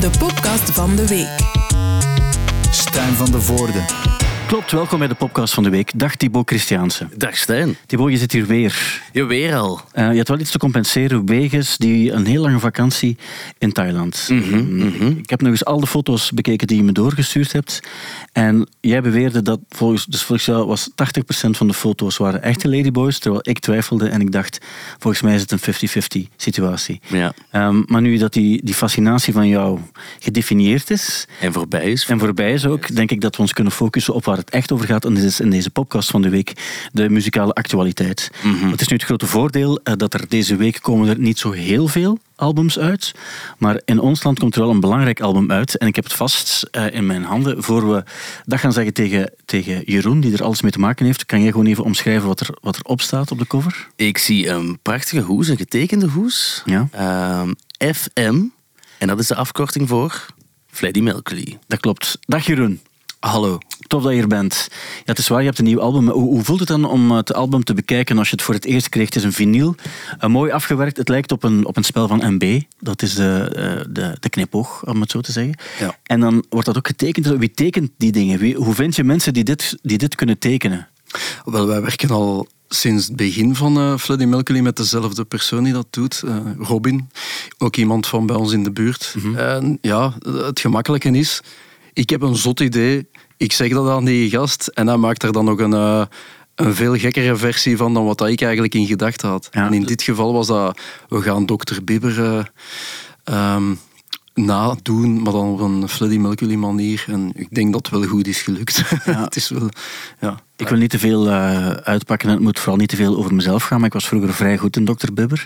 de podcast van de week. Stijn van de Voorde. Klopt, welkom bij de podcast van de week. Dag Thibaut Christiaanse. Dag Stijn. Thibaut, je zit hier weer. Je weer al. Uh, je had wel iets te compenseren wegens die een heel lange vakantie in Thailand. Mm -hmm, Ik heb nog eens al de foto's bekeken die je me doorgestuurd hebt. En jij beweerde dat volgens, dus volgens jou was 80% van de foto's waren echte ladyboys, terwijl ik twijfelde en ik dacht, volgens mij is het een 50-50 situatie. Ja. Um, maar nu dat die, die fascinatie van jou gedefinieerd is... En voorbij is. En voorbij is ook, denk ik dat we ons kunnen focussen op waar het echt over gaat. En dit is in deze podcast van de week de muzikale actualiteit. Mm -hmm. Het is nu het grote voordeel uh, dat er deze week komen er niet zo heel veel albums uit. Maar in ons land komt er wel een belangrijk album uit. En ik heb het vast uh, in mijn handen. Voor we dat gaan zeggen tegen, tegen Jeroen, die er alles mee te maken heeft, kan jij gewoon even omschrijven wat er, wat er op staat op de cover? Ik zie een prachtige hoes, een getekende hoes. Ja. Uh, FM. En dat is de afkorting voor Freddie Mercury. Dat klopt. Dag Jeroen. Hallo. Tof dat je er bent. Ja, het is waar, je hebt een nieuw album. Hoe, hoe, voelt het dan om het album te bekijken als je het voor het eerst kreeg? Het is een vinyl, uh, mooi afgewerkt. Het lijkt op een, op een spel van MB. Dat is de, uh, de, de knipoog, om het zo te zeggen. Ja. En dan wordt dat ook getekend. Wie tekent die dingen? Wie, hoe vind je mensen die dit, die dit kunnen tekenen? Wel, wij werken al sinds het begin van uh, Freddie Mercury met dezelfde persoon die dat doet, uh, Robin. Ook iemand van bij ons in de buurt. Mhm. Mm -hmm. En ja, het gemakkelijke is, ik heb een zot idee, ik zeg dat aan die gast en hij maakt er dan nog een, uh, een veel gekkere versie van dan wat ik eigenlijk in gedachten had. Ja. En in dit geval was dat, we gaan Dr. Bibber uh, um, nadoen, maar dan op een Freddie Mercury manier. En ik denk dat het wel goed is gelukt. Ja. het is wel, ja. Ik wil niet te veel uh, uitpakken en het moet vooral niet te veel over mezelf gaan, maar ik was vroeger vrij goed in Dr. Bibber.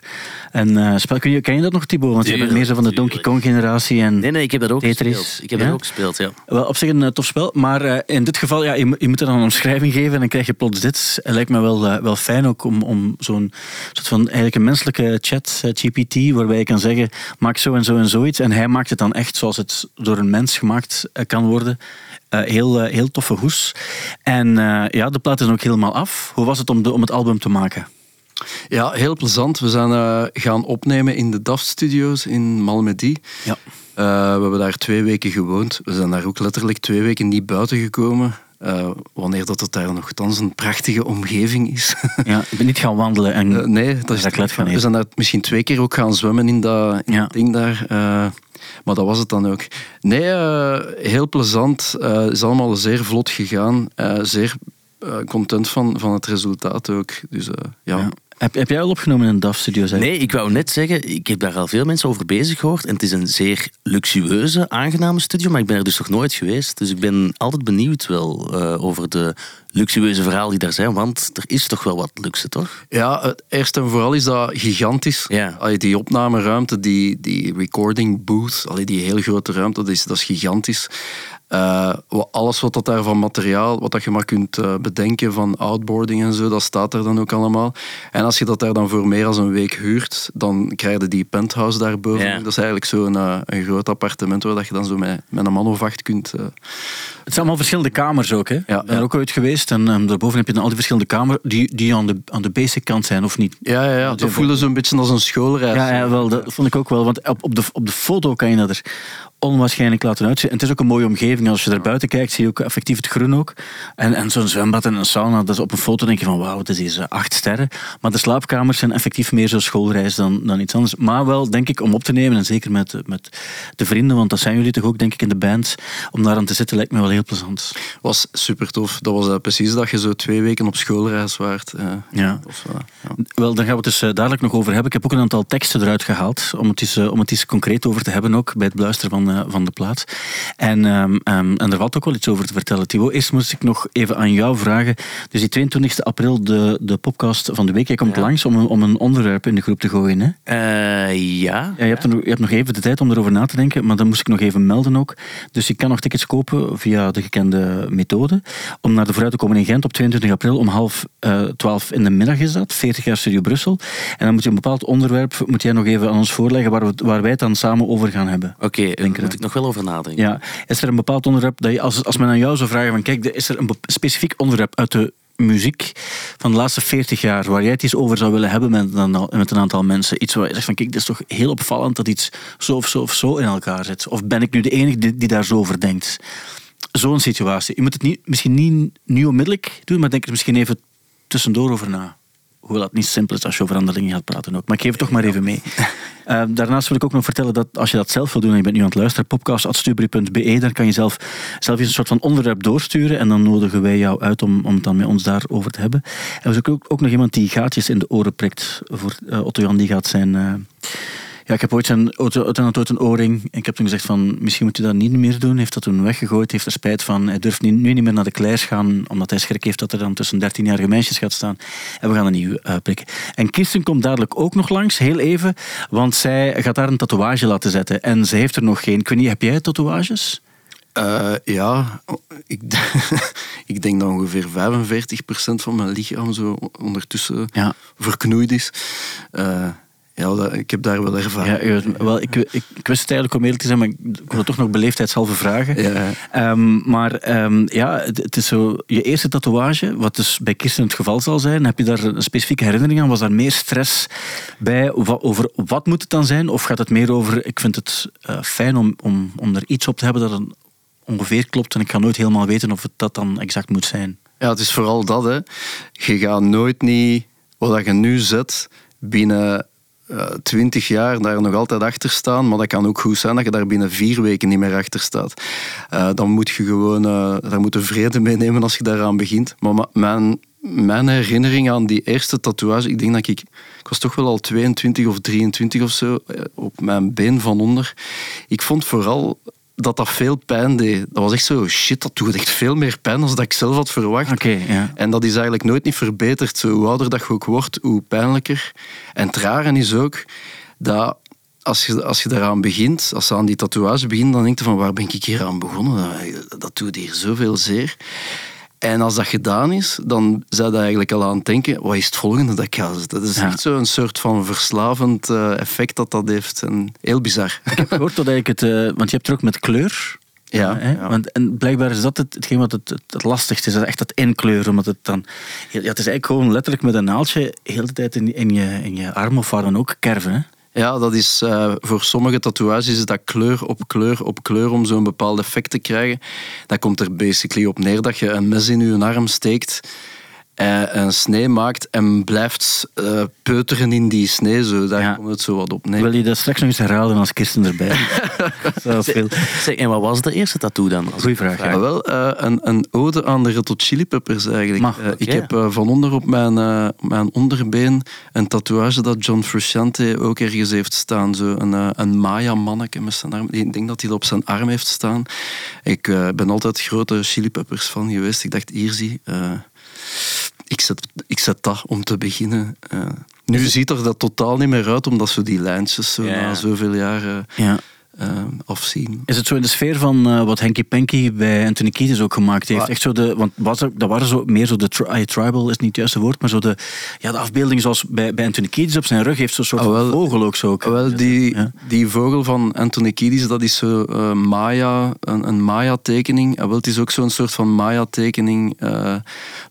En uh, spel, kun je, ken je dat nog, Thibaut? Want je bent meer zo van de Donkey Kong generatie en Nee, nee, ik heb dat ook Tetris. gespeeld. Ik heb ja? dat ook gespeeld, ja. Wel, op zich een uh, tof spel, maar in dit geval, ja, je, je, moet er dan een omschrijving geven en dan krijg je plots dit. Het lijkt me wel, wel fijn ook om, om zo'n soort van eigenlijk een menselijke chat, GPT, waarbij je kan zeggen, maak zo en zo en zoiets. En hij maakt het dan echt zoals het door een mens gemaakt kan worden. Uh, heel, uh, heel toffe hoes. En uh, ja, de plaat is ook helemaal af. Hoe was het om, de, om het album te maken? Ja, heel plezant. We zijn uh, gaan opnemen in de DAF Studios in Malmedy. Ja. we hebben daar twee weken gewoond. We zijn daar ook letterlijk twee weken niet buiten gekomen. Uh, wanneer dat het daar nogthans een prachtige omgeving is. ja, ik ben niet gaan wandelen en nee, dat is gaan We zijn daar misschien twee keer ook gaan zwemmen in dat, in ja. dat ding daar. Maar dat was het dan ook. Nee, heel plezant. Het is allemaal zeer vlot gegaan. zeer content van, van het resultaat ook. Dus ja. Heb, heb jij al opgenomen in een DAF-studio? Nee, ik wou net zeggen, ik heb daar al veel mensen over bezig gehoord. En het is een zeer luxueuze, aangename studio, maar ik ben er dus nog nooit geweest. Dus ik ben altijd benieuwd wel uh, over de luxueuze verhalen die daar zijn, want er is toch wel wat luxe, toch? Ja, eerst en vooral is dat gigantisch. Ja. Allee, die opnameruimte, die, die recording booth, allee, die heel grote ruimte, dat is, dat is gigantisch. Uh, alles wat dat daar van materiaal, wat dat je maar kunt uh, bedenken van outboarding en zo, dat staat er dan ook allemaal. En als je dat daar dan voor meer dan een week huurt, dan krijg je die penthouse daarboven. Ja. Dat is eigenlijk zo'n uh, een groot appartement waar dat je dan zo met, met een man of acht kunt... Het zijn allemaal verschillende kamers ook, hè? Ja, ik ben er ook ooit geweest en um, daarboven heb je dan al die verschillende kamers die, die aan, de, aan de basic kant zijn, of niet? Ja, ja, ja. dat, dat voelde zo'n beetje als een schoolreis. Ja, ja, wel, dat vond ik ook wel. Want op, op, de, op de foto kan je dat er onwaarschijnlijk laten uitzien. En het is ook een mooie omgeving. Als je daar buiten kijkt, zie je ook effectief het groen ook. En, en zo'n zwembad en een sauna, dat is op een foto denk je van wauw, het is hier acht sterren. Maar de slaapkamers zijn effectief meer zo'n schoolreis dan, dan iets anders. Maar wel, denk ik, om op te nemen. En zeker met, met de vrienden, want dat zijn jullie toch ook, denk ik, in de band. Om daar aan te zitten lijkt me wel heel plezant. Was super tof. Dat was uh, precies dat je zo twee weken op schoolreis waart. Uh, ja. Of, uh, ja. Wel, daar gaan we het dus dadelijk nog over hebben. Ik heb ook een aantal teksten eruit gehaald, om het eens, om het eens concreet over te hebben ook, bij het beluisteren van van de plaat. En, um, um, en er valt ook wel iets over te vertellen, Thibaut. Eerst moest ik nog even aan jou vragen. Dus die 22 april, de, de podcast van de week. Jij komt Ja. langs om een, om een onderwerp in de groep te gooien. Hè? Uh, ja. Ja, je, hebt er, nog- je hebt nog even de tijd om erover na te denken, maar dan moest ik nog even melden ook. Dus je kan nog tickets kopen via de gekende methode. Om naar de vooruit te komen in Gent op 22 april om half eh, twaalf in de middag is dat. 40 jaar Studio Brussel. En dan moet je een bepaald onderwerp moet jij nog even aan ons voorleggen waar, we, waar wij het dan samen over gaan hebben. Oké, okay, moet ik nog wel over nadenken. Ja, is er een bepaald onderwerp dat je, als, als men aan jou zou vragen van kijk, is er een specifiek onderwerp uit de muziek van de laatste 40 jaar, waar jij het eens over zou willen hebben met een, met een aantal mensen? Iets waar je zegt van, kijk, dit is toch heel opvallend dat iets zo of zo of zo in elkaar zit. Of ben ik nu de enige die, die daar zo over denkt? Zo'n situatie. Je moet het niet, misschien niet nu onmiddellijk doen, maar denk er misschien even tussendoor over na. Hoewel dat niet simpel is als je over andere dingen gaat praten ook. Maar ik geef het toch maar even mee. Uh, daarnaast wil ik ook nog vertellen dat als je dat zelf wil doen en je bent nu aan het luisteren, podcast.stubri.be, daar kan je zelf, zelf eens een soort van onderwerp doorsturen en dan nodigen wij jou uit om, om het dan met ons daarover te hebben. En we zoeken ook, ook nog iemand die gaatjes in de oren prikt voor uh, Otto Jan, die gaat zijn... Uh, ja, ik heb ooit zijn ooit een oorring. Ik heb toen gezegd van, misschien moet u dat niet meer doen. Heeft dat toen weggegooid, heeft er spijt van. Hij durft nu niet meer naar de kleis gaan, omdat hij schrik heeft dat er dan tussen 13-jarige meisjes gaat staan. En we gaan een nieuw uh, prikken. En Kirsten komt dadelijk ook nog langs, heel even, want zij gaat daar een tatoeage laten zetten. En ze heeft er nog geen. Ik weet niet, heb jij tatoeages? Uh, ja, ik, ik denk dat ongeveer 45% van mijn lichaam zo ondertussen ja. verknoeid is. Uh, ja, dat, ik heb daar wel ervaring. Ja, wel, ik, ik, ik, wist het eigenlijk om eerlijk te zijn, maar ik wil toch nog beleefdheidshalve vragen. Ja. Um, maar um, ja, het, het, is zo, je eerste tatoeage, wat dus bij Kirsten het geval zal zijn, heb je daar een specifieke herinnering aan? Was daar meer stress bij? Over wat moet het dan zijn? Of gaat het meer over, ik vind het uh, fijn om, om, om er iets op te hebben dat het ongeveer klopt en ik ga nooit helemaal weten of het dat dan exact moet zijn? Ja, het is vooral dat. Hè. Je gaat nooit niet wat je nu zet binnen twintig jaar daar nog altijd achter staan. Maar dat kan ook goed zijn dat je daar binnen vier weken niet meer achter staat. Uh, dan moet je gewoon uh, daar moet je vrede mee nemen als je daaraan begint. Maar mijn, mijn herinnering aan die eerste tatoeage, ik denk dat ik, ik was toch wel al 22 of 23 of zo, eh, op mijn been van onder. Ik vond vooral dat dat veel pijn deed. Dat was echt zo, shit, dat doet echt veel meer pijn dan dat ik zelf had verwacht. Okay, ja. En dat is eigenlijk nooit niet verbeterd. Zo, hoe ouder dat je ook wordt, hoe pijnlijker. En het rare is ook dat als je, als je daaraan begint, als je aan die tatoeage begint, dan denk je van waar ben ik hier aan begonnen? Dat, dat doet hier zoveel zeer. En als dat gedaan is, dan zou je eigenlijk al aan het denken, wat is het volgende dat ik ga Dat is ja. echt zo'n soort van verslavend uh, effect dat dat heeft. En heel bizar. Ik heb gehoord dat eigenlijk het... Uh, want je hebt er ook met kleur... Ja, hè? ja. Want, en blijkbaar is dat het, hetgeen wat het, het, het lastigste is. Dat echt het inkleuren. Omdat het, dan, ja, het is eigenlijk gewoon letterlijk met een naaldje de hele tijd in, in, je, in je arm of waar dan ook kerven. Hè? Ja, dat is uh, voor sommige tatoeages is dat kleur op kleur op kleur om zo'n bepaald effect te krijgen. Dat komt er basically op neer dat je een mes in je arm steekt uh, een snee maakt en blijft uh, peuteren in die snee. Zo. Daar ja. komt het zo wat op neer. Wil je dat straks nog eens herhalen als Kirsten erbij veel. Zeg, en wat was de eerste tattoo dan? Goeie vraag. Ja. wel, uh, een, een ode aan de Red Hot Chili Peppers eigenlijk. Okay. Ik heb van onder op mijn, mijn onderbeen een tatoeage dat John Frusciante ook ergens heeft staan. Zo een, een Maya-manneke met zijn arm. Ik denk dat hij dat op zijn arm heeft staan. Ik ben altijd grote Chili Peppers fan geweest. Ik dacht, hier zie ik zet, ik zet dat om te beginnen. Uh, nu ziet er dat totaal niet meer uit, omdat ze die lijntjes zo ja. na zoveel jaren ja. Uh, afzien. Is het zo in de sfeer van uh, wat Henky Panky bij Anthony Kiedis ook gemaakt heeft? Ah. Echt zo de, want was er, dat waren zo meer zo de tri tribal, is niet het juiste woord, maar zo de, ja, de afbeelding zoals bij, bij Anthony Kiedis op zijn rug heeft zo'n soort ah, wel, vogel ook zo. Wel, die, ja. die vogel van Anthony Kiedis, dat is zo uh, Maya, een, een Maya-tekening. En wel, het is ook zo'n soort van Maya-tekening uh,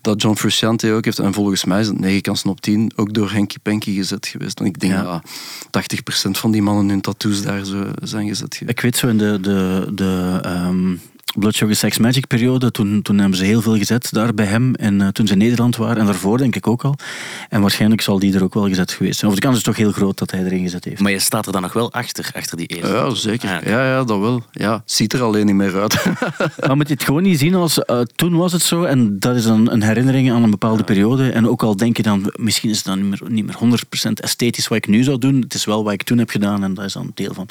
dat John Frusciante ook heeft. En volgens mij is het 9 kansen op 10 ook door Henky Panky gezet geweest. En ik denk ja. dat 80% van die mannen hun tattoos daar zo zijn gezet geweest. Ik weet zo in de, de, de um, Blood Sugar Sex Magic periode, toen, toen hebben ze heel veel gezet daar bij hem. En uh, toen ze in Nederland waren, en daarvoor denk ik ook al. En waarschijnlijk zal die er ook wel gezet geweest zijn. Of de kans is toch heel groot dat hij erin gezet heeft. Maar je staat er dan nog wel achter, achter die eerste? Ja, zeker. Ah, ja, ja, dat wel. Ja, ziet er alleen niet meer uit. maar moet je het gewoon niet zien als, uh, toen was het zo, en dat is dan een herinnering aan een bepaalde ja. periode. En ook al denk je dan, misschien is het dan niet meer, niet meer 100% esthetisch wat ik nu zou doen. Het is wel wat ik toen heb gedaan, en dat is dan een deel van.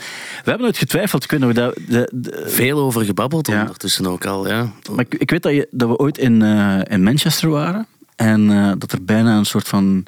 We hebben het getwijfeld, kunnen we. De, de, Veel over gebabbeld ja. Ondertussen ook al, ja. Maar ik, ik weet dat, je, dat we ooit in, uh, in Manchester waren. En uh, dat er bijna een soort van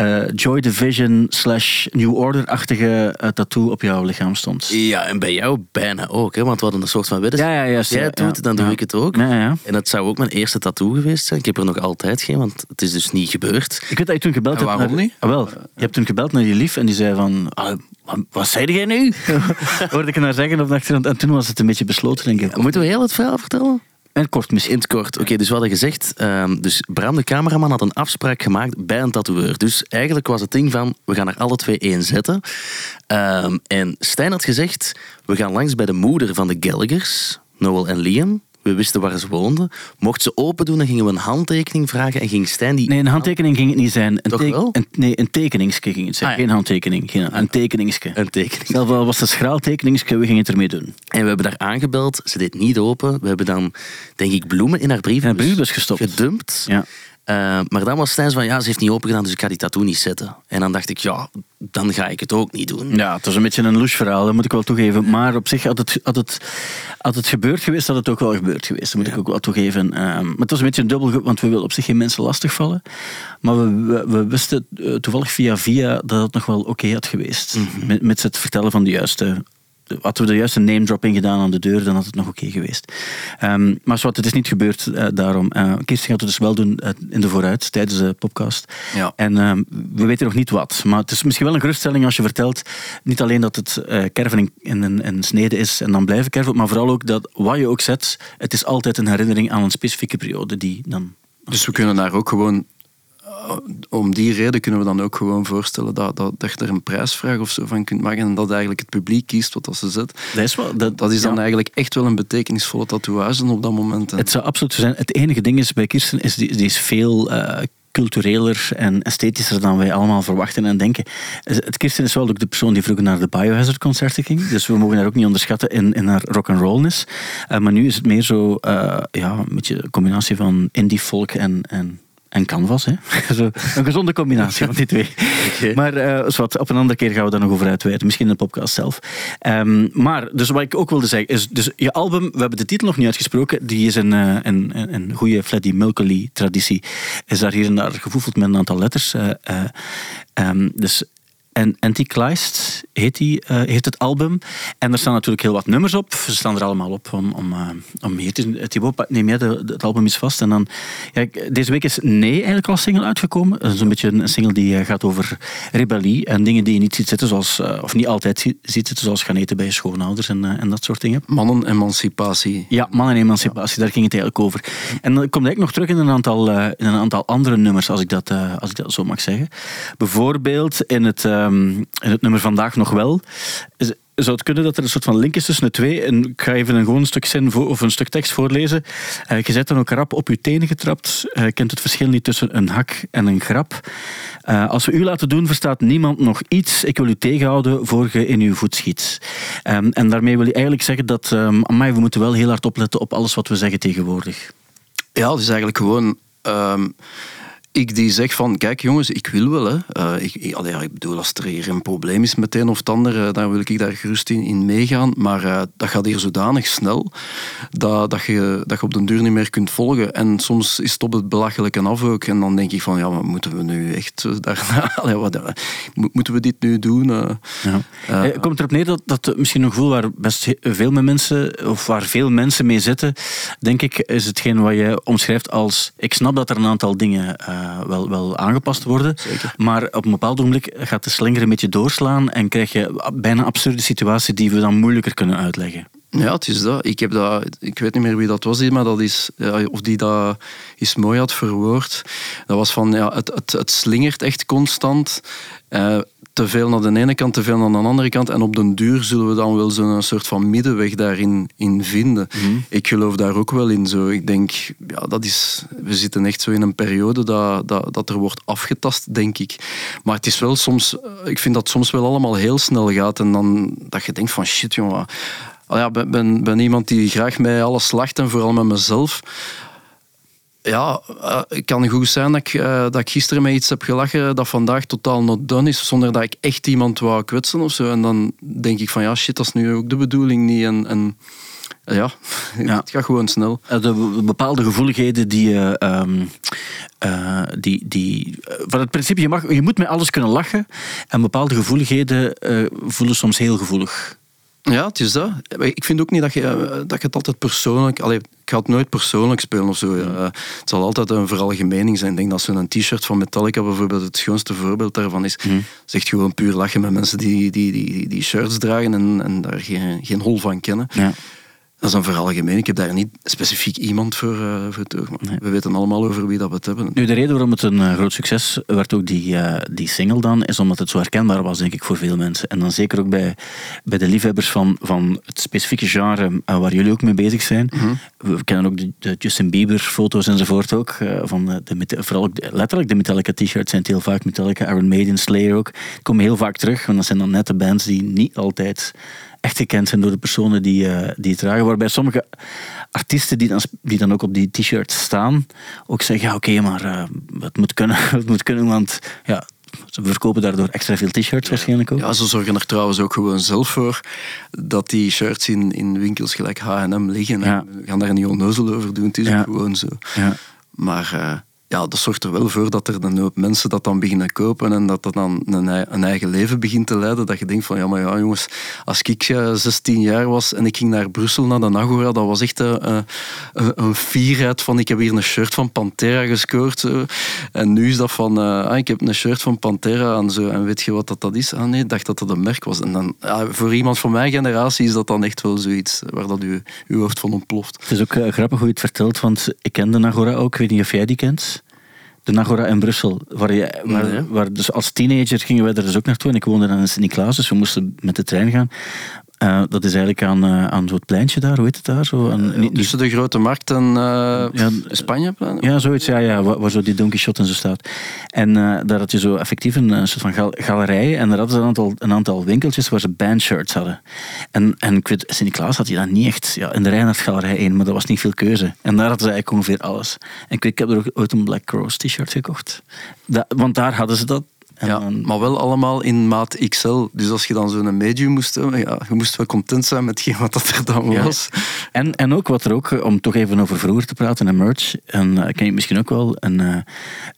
uh, Joy Division slash New Order-achtige uh, tattoo op jouw lichaam stond. Ja, en bij jou bijna ook, hè? want we hadden een soort van weddenschap. Ja, ja, jij doet, ja, dan doe ja. ik het ook. En dat zou ook mijn eerste tattoo geweest zijn. Ik heb er nog altijd geen, want het is dus niet gebeurd. Ik weet dat je toen gebeld hebt. waarom naar, niet? Ah, wel, je hebt toen gebeld naar je lief en die zei van... Ah, wat, wat zei jij nu? Hoorde ik haar zeggen op de achtergrond. En toen was het een beetje besloten, denk ik. Moeten we heel het verhaal vertellen? Kort misschien. In kort. Oké, dus we hadden gezegd, ehm, dus Bram de cameraman had een afspraak gemaakt bij een tatoeëur. Dus eigenlijk was het ding van, we gaan er alle twee één zetten. Ehm, en Stijn had gezegd, we gaan langs bij de moeder van de Gallagher's, Noel en Liam. We wisten waar ze woonden. Mocht ze open doen, dan gingen we een handtekening vragen en ging Stijn die... Nee, een handtekening ging het niet zijn. Een Toch wel? Een, nee, een tekeningske ging het zijn. Ah, ja. Geen handtekening. Geen, een tekeningske. Een tekening. Zelfs al was het schraal tekeningske, we gingen het ermee doen. En we hebben daar aangebeld. Ze deed niet open. We hebben dan, denk ik, bloemen in haar brief In haar brievenbus gestopt. gedumpt. Ja. Eh, maar dan was Stijn van, ja, ze heeft niet open gedaan, dus ik ga die tattoo niet zetten. En dan dacht ik, ja, dan ga ik het ook niet doen. Ja, het was een beetje een louche verhaal, dat moet ik wel toegeven. Maar op zich had het, had het, had het gebeurd geweest, had het ook wel gebeurd geweest. Dat moet ik ook wel toegeven. Ehm, maar het was een beetje een dubbel, want we willen op zich geen mensen lastigvallen. Maar we, we, we wisten eh, toevallig via via dat het nog wel oké had geweest. met, met het vertellen van de juiste... Hadden we de juiste name dropping gedaan aan de deur, dan had het nog oké geweest. Ehm, maar zwart, het is niet gebeurd eh, daarom. Uh, Kirsten gaat het dus wel doen eh, in de vooruit, tijdens de podcast. Ja. En ehm, we weten nog niet wat. Maar het is misschien wel een geruststelling als je vertelt, niet alleen dat het kerven in, in, in, snede is en dan blijven kerven, maar vooral ook dat wat je ook zet, het is altijd een herinnering aan een specifieke periode die dan... Dus we kunnen daar ook gewoon, om die reden kunnen we dan ook gewoon voorstellen dat, dat, dat je er een prijsvraag of zo van kunt maken en dat eigenlijk het publiek kiest wat dat ze zet. Dat is, wel, dat, Dat is dan ja. eigenlijk echt wel een betekenisvolle tatoeage op dat moment. En Het zou absoluut zo zijn. Het enige ding is bij Kirsten, is die, die is veel eh, cultureler en esthetischer dan wij allemaal verwachten en denken. Het Kirsten is wel ook de persoon die vroeger naar de Biohazard concerten ging, dus we mogen haar ook niet onderschatten in, in haar rock'n'rollness. Uh, maar nu is het meer zo, uh, ja, een beetje een combinatie van indie folk en, en en canvas. Hè? Zo, een gezonde combinatie van die twee. Okay. Maar uh, wat, op een andere keer gaan we daar nog over uitweiden. Misschien in de podcast zelf. Um, maar, dus wat ik ook wilde zeggen, is dus je album, we hebben de titel nog niet uitgesproken, die is een, uh, een, een, een goede Freddie Mercury traditie. Is daar hier en daar gevoefeld met een aantal letters. Uh, um, dus en Antichrist heet, die, uh, heet het album. En er staan natuurlijk heel wat nummers op. Ze staan er allemaal op om, om, uh, om hier te Thibaut, neem jij de, de, het album is vast. En dan, ja, deze week is Nee eigenlijk als single uitgekomen. Dat is een beetje een single die gaat over rebellie en dingen die je niet ziet zitten, zoals, of niet altijd ziet zitten, zoals gaan eten bij je schoonouders en, en dat soort dingen. Mannen-emancipatie. Ja, mannen-emancipatie, daar ging het eigenlijk over. En dan komt eigenlijk nog terug in een aantal, in een aantal andere nummers, als ik dat, als ik dat zo mag zeggen. Bijvoorbeeld in het in het nummer vandaag nog wel. Zou het kunnen dat er een soort van link is tussen de twee? En ik ga even een gewoon stuk zin of een stuk tekst voorlezen. Uh, je zet dan ook rap op je tenen getrapt. Uh, kent het verschil niet tussen een hak en een grap. Uh, als we u laten doen, verstaat niemand nog iets. Ik wil u tegenhouden voor je in uw voet schiet. Um, en daarmee wil je eigenlijk zeggen dat um, amai, we moeten wel heel hard opletten op alles wat we zeggen tegenwoordig. Ja, het is eigenlijk gewoon... ik die zeg van, kijk jongens, ik wil wel. Hè. Uh, ik, ik, allee, ik bedoel, als er hier een probleem is met een of het ander, uh, dan wil ik daar gerust in, in meegaan. Maar uh, dat gaat hier zodanig snel dat, dat, je, dat je op den duur niet meer kunt volgen. En soms is het op het belachelijke af ook. En dan denk ik van, ja, maar moeten we nu echt daarna... allee, wat, moeten we dit nu doen? Ja. Komt erop neer dat, dat misschien een gevoel waar best veel mensen, of waar veel mensen mee zitten, denk ik, is hetgeen wat je omschrijft als, ik snap dat er een aantal dingen uh, wel, wel aangepast worden. Zeker. Maar op een bepaald ogenblik gaat de slinger een beetje doorslaan en krijg je bijna absurde situaties die we dan moeilijker kunnen uitleggen. Ja, het is dat. Ik, heb dat. ik weet niet meer wie dat was, maar dat is, ja, of die dat is mooi had verwoord. Dat was van, ja, het, het, het slingert echt constant. Uh, te veel naar de ene kant, te veel naar de andere kant. En op den duur zullen we dan wel zo'n soort van middenweg daarin in vinden. Mhm. Ik geloof daar ook wel in. Zo. Ik denk, ja, dat is, we zitten echt zo in een periode dat, dat, dat er wordt afgetast, denk ik. Maar het is wel soms, ik vind dat soms wel allemaal heel snel gaat. En dan dat je denkt van shit, jongen. Ja, ben, ben, ben iemand die graag mij alles lacht en vooral met mezelf ja, uh, het kan goed zijn dat ik, uh, dat ik gisteren met iets heb gelachen dat vandaag totaal not done is, zonder dat ik echt iemand wou kwetsen of zo. En dan denk ik van ja, shit, dat is nu ook de bedoeling niet. En, en ja, ja, het gaat gewoon snel. De bepaalde gevoeligheden die je. Um, uh, die, die, van het principe, je, mag, je moet met alles kunnen lachen. En bepaalde gevoeligheden voelen soms heel gevoelig. Ja, het is dat. Ik vind ook niet dat je, dat je het altijd persoonlijk... Allee, ik ga het nooit persoonlijk spelen of zo. Ja. Uh, het zal altijd een veralgemening zijn. Ik denk dat zo'n t-shirt van Metallica bijvoorbeeld het schoonste voorbeeld daarvan is. Mm. Zegt gewoon puur lachen met mensen die die, die, die shirts dragen en, en daar geen, geen hol van kennen. Ja. Dat is een veralgemeen. Ik heb daar niet specifiek iemand voor, uh, voor We weten allemaal over wie dat we het hebben. Nu, de reden waarom het een groot succes werd ook die, die single dan, is omdat het zo herkenbaar was, denk ik, voor veel mensen. En dan zeker ook bij, bij de liefhebbers van, van het specifieke genre waar jullie ook mee bezig zijn. Mhm. We kennen ook de, de Justin Bieber foto's enzovoort ook. van de, vooral ook letterlijk de Metallica t-shirts zijn heel vaak Metallica, Iron Maiden, Slayer ook. Die komen heel vaak terug, want dat zijn dan net de bands die niet altijd echt gekend zijn door de personen die, uh, die het dragen. Waarbij sommige artiesten die dan, die dan ook op die t-shirts staan, ook zeggen, ja oké, maar uh, het, moet kunnen, het moet kunnen, want ja, ze verkopen daardoor extra veel t-shirts waarschijnlijk ook. Ja, ze zorgen er trouwens ook gewoon zelf voor dat die shirts in, in winkels gelijk H&M liggen. Ja. We gaan daar niet onnozel over doen, het is ook gewoon zo. Ja. Maar... Uh, ja, dat zorgt er wel voor dat er een hoop mensen dat dan beginnen kopen en dat dat dan een, eigen leven begint te leiden. Dat je denkt van, ja, maar ja, jongens, als ik 16 jaar was en ik ging naar Brussel, naar de Agora, dat was echt een, een, een fierheid van, ik heb hier een shirt van Pantera gescoord. En nu is dat van, ah, ik heb een shirt van Pantera en zo. En weet je wat dat, dat is? Ah nee, ik dacht dat dat een merk was. En dan, ja, voor iemand van mijn generatie is dat dan echt wel zoiets waar dat u, uw hoofd van ontploft. Het is ook grappig hoe je het vertelt, want ik ken de Agora ook. Ik weet niet of jij die kent de Nagora in Brussel. Waar je, waar, waar, dus als teenager gingen wij er dus ook naartoe. En ik woonde dan in Sint-Niklaas, dus we moesten met de trein gaan. Uh, dat is eigenlijk aan, uh, aan zo'n pleintje daar, hoe heet het daar? Zo, aan, uh, tussen de Grote Markt en ja, Spanje? Ja, zoiets, ja, ja waar, waar, zo die Don Quixote en zo staat. En daar had je zo effectief een, een soort van gal galerij en daar hadden ze een aantal, een aantal winkeltjes waar ze bandshirts hadden. En, en ik weet, Sint-Niklaas had je dan niet echt ja, in de Reinhard galerij één, maar dat was niet veel keuze. En daar hadden ze eigenlijk ongeveer alles. En ik, weet, ik heb er ook ooit een Black Cross t-shirt gekocht. Dat, want daar hadden ze dat ja, maar wel allemaal in maat XL. Dus als je dan zo'n medium moest hebben, ja, je moest wel content zijn met wat dat er dan was. En, en ook wat er ook, om toch even over vroeger te praten en merch, en uh, ken je misschien ook wel, een, uh,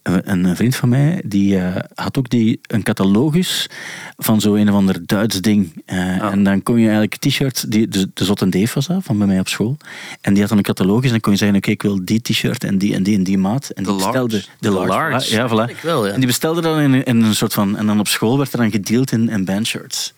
een vriend van mij, die uh, had ook die, een catalogus van zo een of ander Duits ding. Ah. En dan kon je eigenlijk t-shirts, de, de Zot en Dave was dat, van bij mij op school. En die had dan een catalogus en dan kon je zeggen, oké, ik wil die t-shirt en die en die en die maat. En die de bestelde, De large. Ja, voilà. Wel. En die bestelde dan in, in een soort van... En dan op school werd er dan gedeeld in, in bandshirts.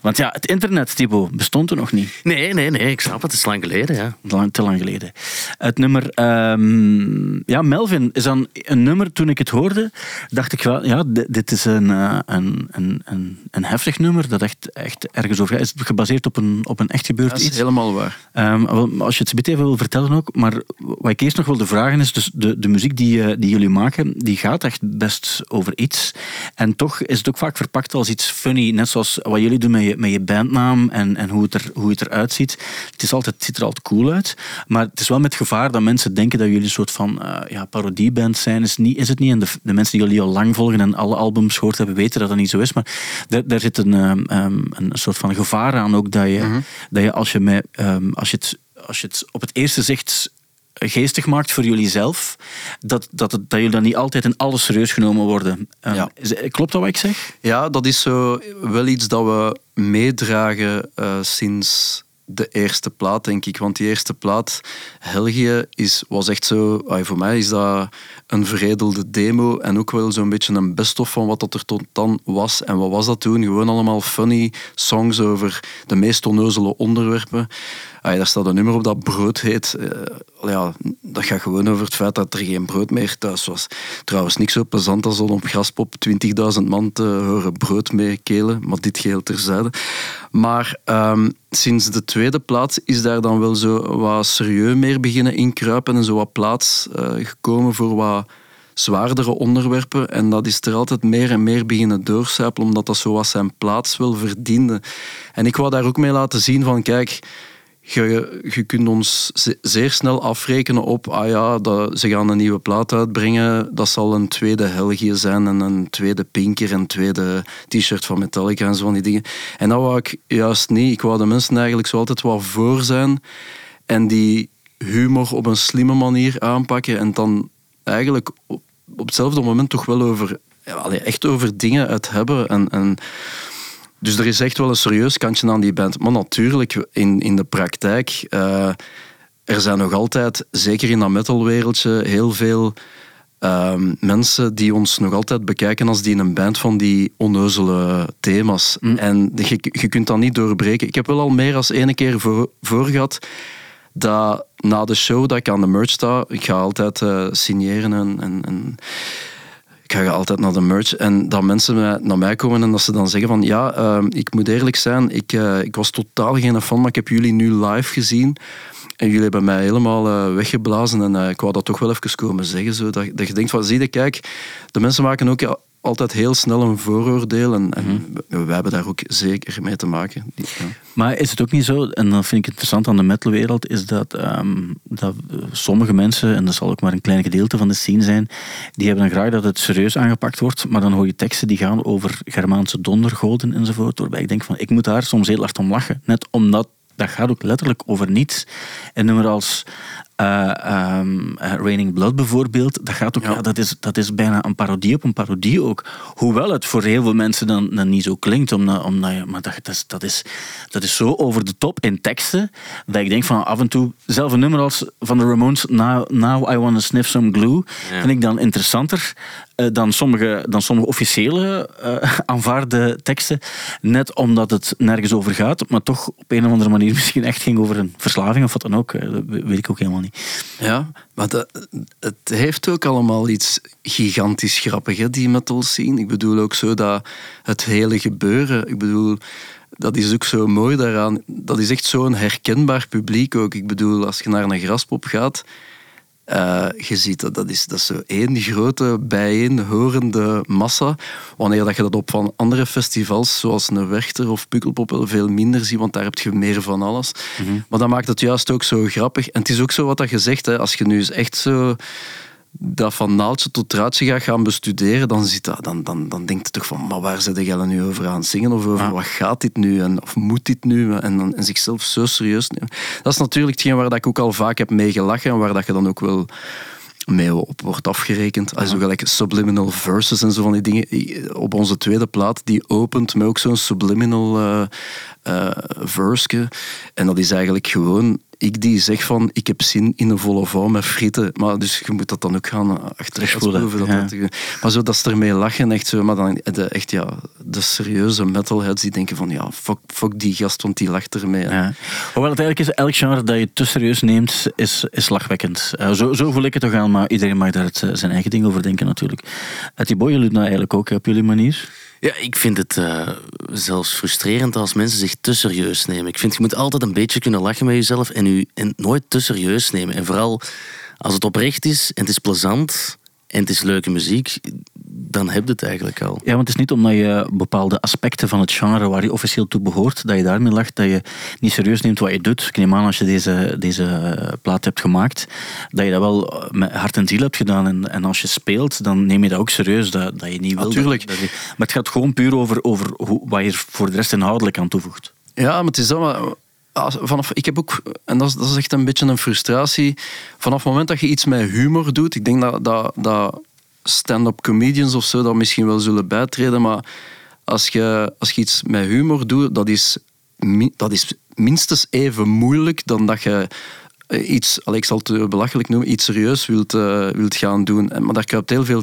Want ja, het internet, Thibaut, bestond er nog niet. Nee, nee, nee. Ik snap het. Het is lang geleden, ja. Lang, te lang geleden. Het nummer... Um, ja, Melvin is dan een nummer... Toen ik het hoorde, dacht ik wel... Ja, dit is een, uh, een, een, een, een heftig nummer dat echt, echt ergens over gaat. Is gebaseerd op een, op een echt gebeurd iets. Dat is helemaal waar. Um, als je het zo even wil vertellen ook. Maar wat ik eerst nog wilde vragen is... Dus de, de muziek die, uh, die jullie maken, die gaat echt best over iets. En toch is het ook vaak verpakt als iets funny. Net zoals wat jullie doen met je, met je bandnaam en, en hoe, het er, hoe het eruit ziet. Het, is altijd, het ziet er altijd cool uit. Maar het is wel met gevaar dat mensen denken dat jullie een soort van uh, ja, parodieband zijn. Is, niet, is het niet. En de, de, mensen die jullie al lang volgen en alle albums gehoord hebben, weten dat dat niet zo is. Maar daar, zit een, um, een soort van gevaar aan ook. Dat je, mhm. dat je als je, met, um, als je het als je het op het eerste zicht geestig maakt voor jullie zelf, dat, dat, dat jullie dan niet altijd in alles serieus genomen worden. Um, ja. Klopt dat wat ik zeg? Ja, dat is zo wel iets dat we meedragen uh, sinds de eerste plaat, denk ik. Want die eerste plaat, Helgië, is, was echt zo... Voor mij is dat een veredelde demo en ook wel zo'n beetje een best-of van wat dat er tot dan was. En wat was dat toen? Gewoon allemaal funny songs over de meest onnozele onderwerpen. Ah, daar staat een nummer op dat brood heet. Uh, ja, dat gaat gewoon over het feit dat er geen brood meer thuis was. Trouwens, niks zo plezant als om op Graspop 20.000 man te horen brood mee kelen, maar dit geheel terzijde. Maar um, sinds de tweede plaats is daar dan wel zo wat serieus meer beginnen inkruipen en zo wat plaats uh, gekomen voor wat zwaardere onderwerpen. En dat is er altijd meer en meer beginnen doorcijpelen, omdat dat zo wat zijn plaats wil verdiende. En ik wou daar ook mee laten zien van, kijk je, je kunt ons zeer snel afrekenen op, ah ja, dat, ze gaan een nieuwe plaat uitbrengen, dat zal een tweede Helgië zijn en een tweede Pinker en een tweede t-shirt van Metallica en zo van die dingen. En dat wou ik juist niet. Ik wou de mensen eigenlijk zo altijd wat voor zijn en die humor op een slimme manier aanpakken en dan eigenlijk op, hetzelfde moment toch wel over, echt over dingen uit hebben en... en dus er is echt wel een serieus kantje aan die band. Maar natuurlijk, in, in de praktijk, uh, er zijn nog altijd, zeker in dat metalwereldje, heel veel uh, mensen die ons nog altijd bekijken als die in een band van die onneuzele thema's. Mm. En je, je kunt dat niet doorbreken. Ik heb wel al meer als ene keer voor, voor gehad dat na de show dat ik aan de merch sta, ik ga altijd eh, signeren en, en, en ik ga altijd naar de merch en dat mensen naar mij komen en dat ze dan zeggen van ja, uh, ik moet eerlijk zijn, ik, uh, ik was totaal geen fan, maar ik heb jullie nu live gezien en jullie hebben mij helemaal uh, weggeblazen en ik wou dat toch wel even komen zeggen, zo, dat, dat je denkt van zie je, kijk, de mensen maken ook altijd heel snel een vooroordeel. En, en mhm. wij hebben daar ook zeker mee te maken. Ja. Maar is het ook niet zo, en dat vind ik interessant aan de metalwereld, is dat, um, dat sommige mensen, en dat zal ook maar een klein gedeelte van de scene zijn, die hebben dan graag dat het serieus aangepakt wordt, maar dan hoor je teksten die gaan over Germaanse dondergoden enzovoort, waarbij ik denk van, ik moet daar soms heel hard om lachen. Net omdat dat gaat ook letterlijk over niets. En nummer als uh, Raining Blood bijvoorbeeld, dat, gaat ook, ja. dat, is, dat is bijna een parodie op een parodie ook. Hoewel het voor heel veel mensen dan, dan niet zo klinkt, omdat, omdat je, maar dat, dat, is, dat, is, dat is zo over de top in teksten, dat ik denk van af en toe, zelf een nummer als van de Ramones, Now, Now I Wanna Sniff Some Glue, vind ik dan interessanter dan, sommige, dan sommige officiële uh, aanvaarde teksten. Net omdat het nergens over gaat, maar toch op een of andere manier misschien echt ging over een verslaving of wat dan ook. dat weet ik ook helemaal niet. Ja, maar het heeft ook allemaal iets gigantisch grappigs, die metal scene. Ik bedoel ook zo dat het hele gebeuren, ik bedoel, dat is ook zo mooi daaraan. Dat is echt zo'n herkenbaar publiek ook. Ik bedoel, als je naar een graspop gaat, uh, je ziet dat, dat is, dat is zo één grote bijeenhorende massa. Wanneer dat je dat op van andere festivals, zoals een Werchter of Pukkelpop, wel veel minder ziet, want daar heb je meer van alles. Mhm. Maar dat maakt het juist ook zo grappig. En het is ook zo wat dat je zegt, hè, als je nu eens echt zo dat van naaldje tot draadje gaat gaan bestuderen, dan, zit dat, dan, dan, dan denkt je toch van, maar waar zit jij nu over aan het zingen? Of over wat gaat dit nu? En, of moet dit nu? En, en zichzelf zo serieus nemen. Dat is natuurlijk hetgeen waar dat ik ook al vaak heb mee gelachen en waar dat je dan ook wel mee op wordt afgerekend. Also ja. gelijk subliminal verses en zo van die dingen. Op onze tweede plaat, die opent met ook zo'n subliminal uh, uh, verse. En dat is eigenlijk gewoon ik die zeg van ik heb zin in een volle vouw met frieten. Maar dus je moet dat dan ook gaan eh. Ja. Dat maar zo dat ze ermee lachen, echt zo. Maar dan de, echt ja, de serieuze metalheads die denken van ja, fuck, fuck die gast, want die lacht ermee. Ja. Hoewel het eigenlijk is, elk genre dat je te serieus neemt, is, is lachwekkend. Uh, zo, zo voel ik het toch aan, maar iedereen mag daar het, zijn eigen ding over denken natuurlijk. Uh, die boy, jullie nou eigenlijk ook op jullie manier? Ja, ik vind het uh, zelfs frustrerend als mensen zich te serieus nemen. Ik vind je moet altijd een beetje kunnen lachen met jezelf en je en nooit te serieus nemen. En vooral als het oprecht is en het is plezant en het is leuke muziek, dan heb je het eigenlijk al. Ja, want het is niet omdat je bepaalde aspecten van het genre waar je officieel toe behoort, dat je daarmee lacht, dat je niet serieus neemt wat je doet. Ik neem aan als je deze, deze plaat hebt gemaakt, dat je dat wel met hart en ziel hebt gedaan. En, en als je speelt, dan neem je dat ook serieus, dat, dat je niet wil. Natuurlijk. Dat, maar het gaat gewoon puur over, over hoe, wat je voor de rest inhoudelijk aan toevoegt. Ja, maar het is dat vanaf, ik heb ook, en dat is, dat is echt een beetje een frustratie, vanaf het moment dat je iets met humor doet, ik denk dat, dat, dat stand-up comedians of zo dat misschien wel zullen bijtreden, maar als je, als je iets met humor doet, dat is, dat is minstens even moeilijk dan dat je eh, iets, ik zal het belachelijk noemen, iets serieus wilt, uh, wilt gaan doen. Maar daar kruipt heel veel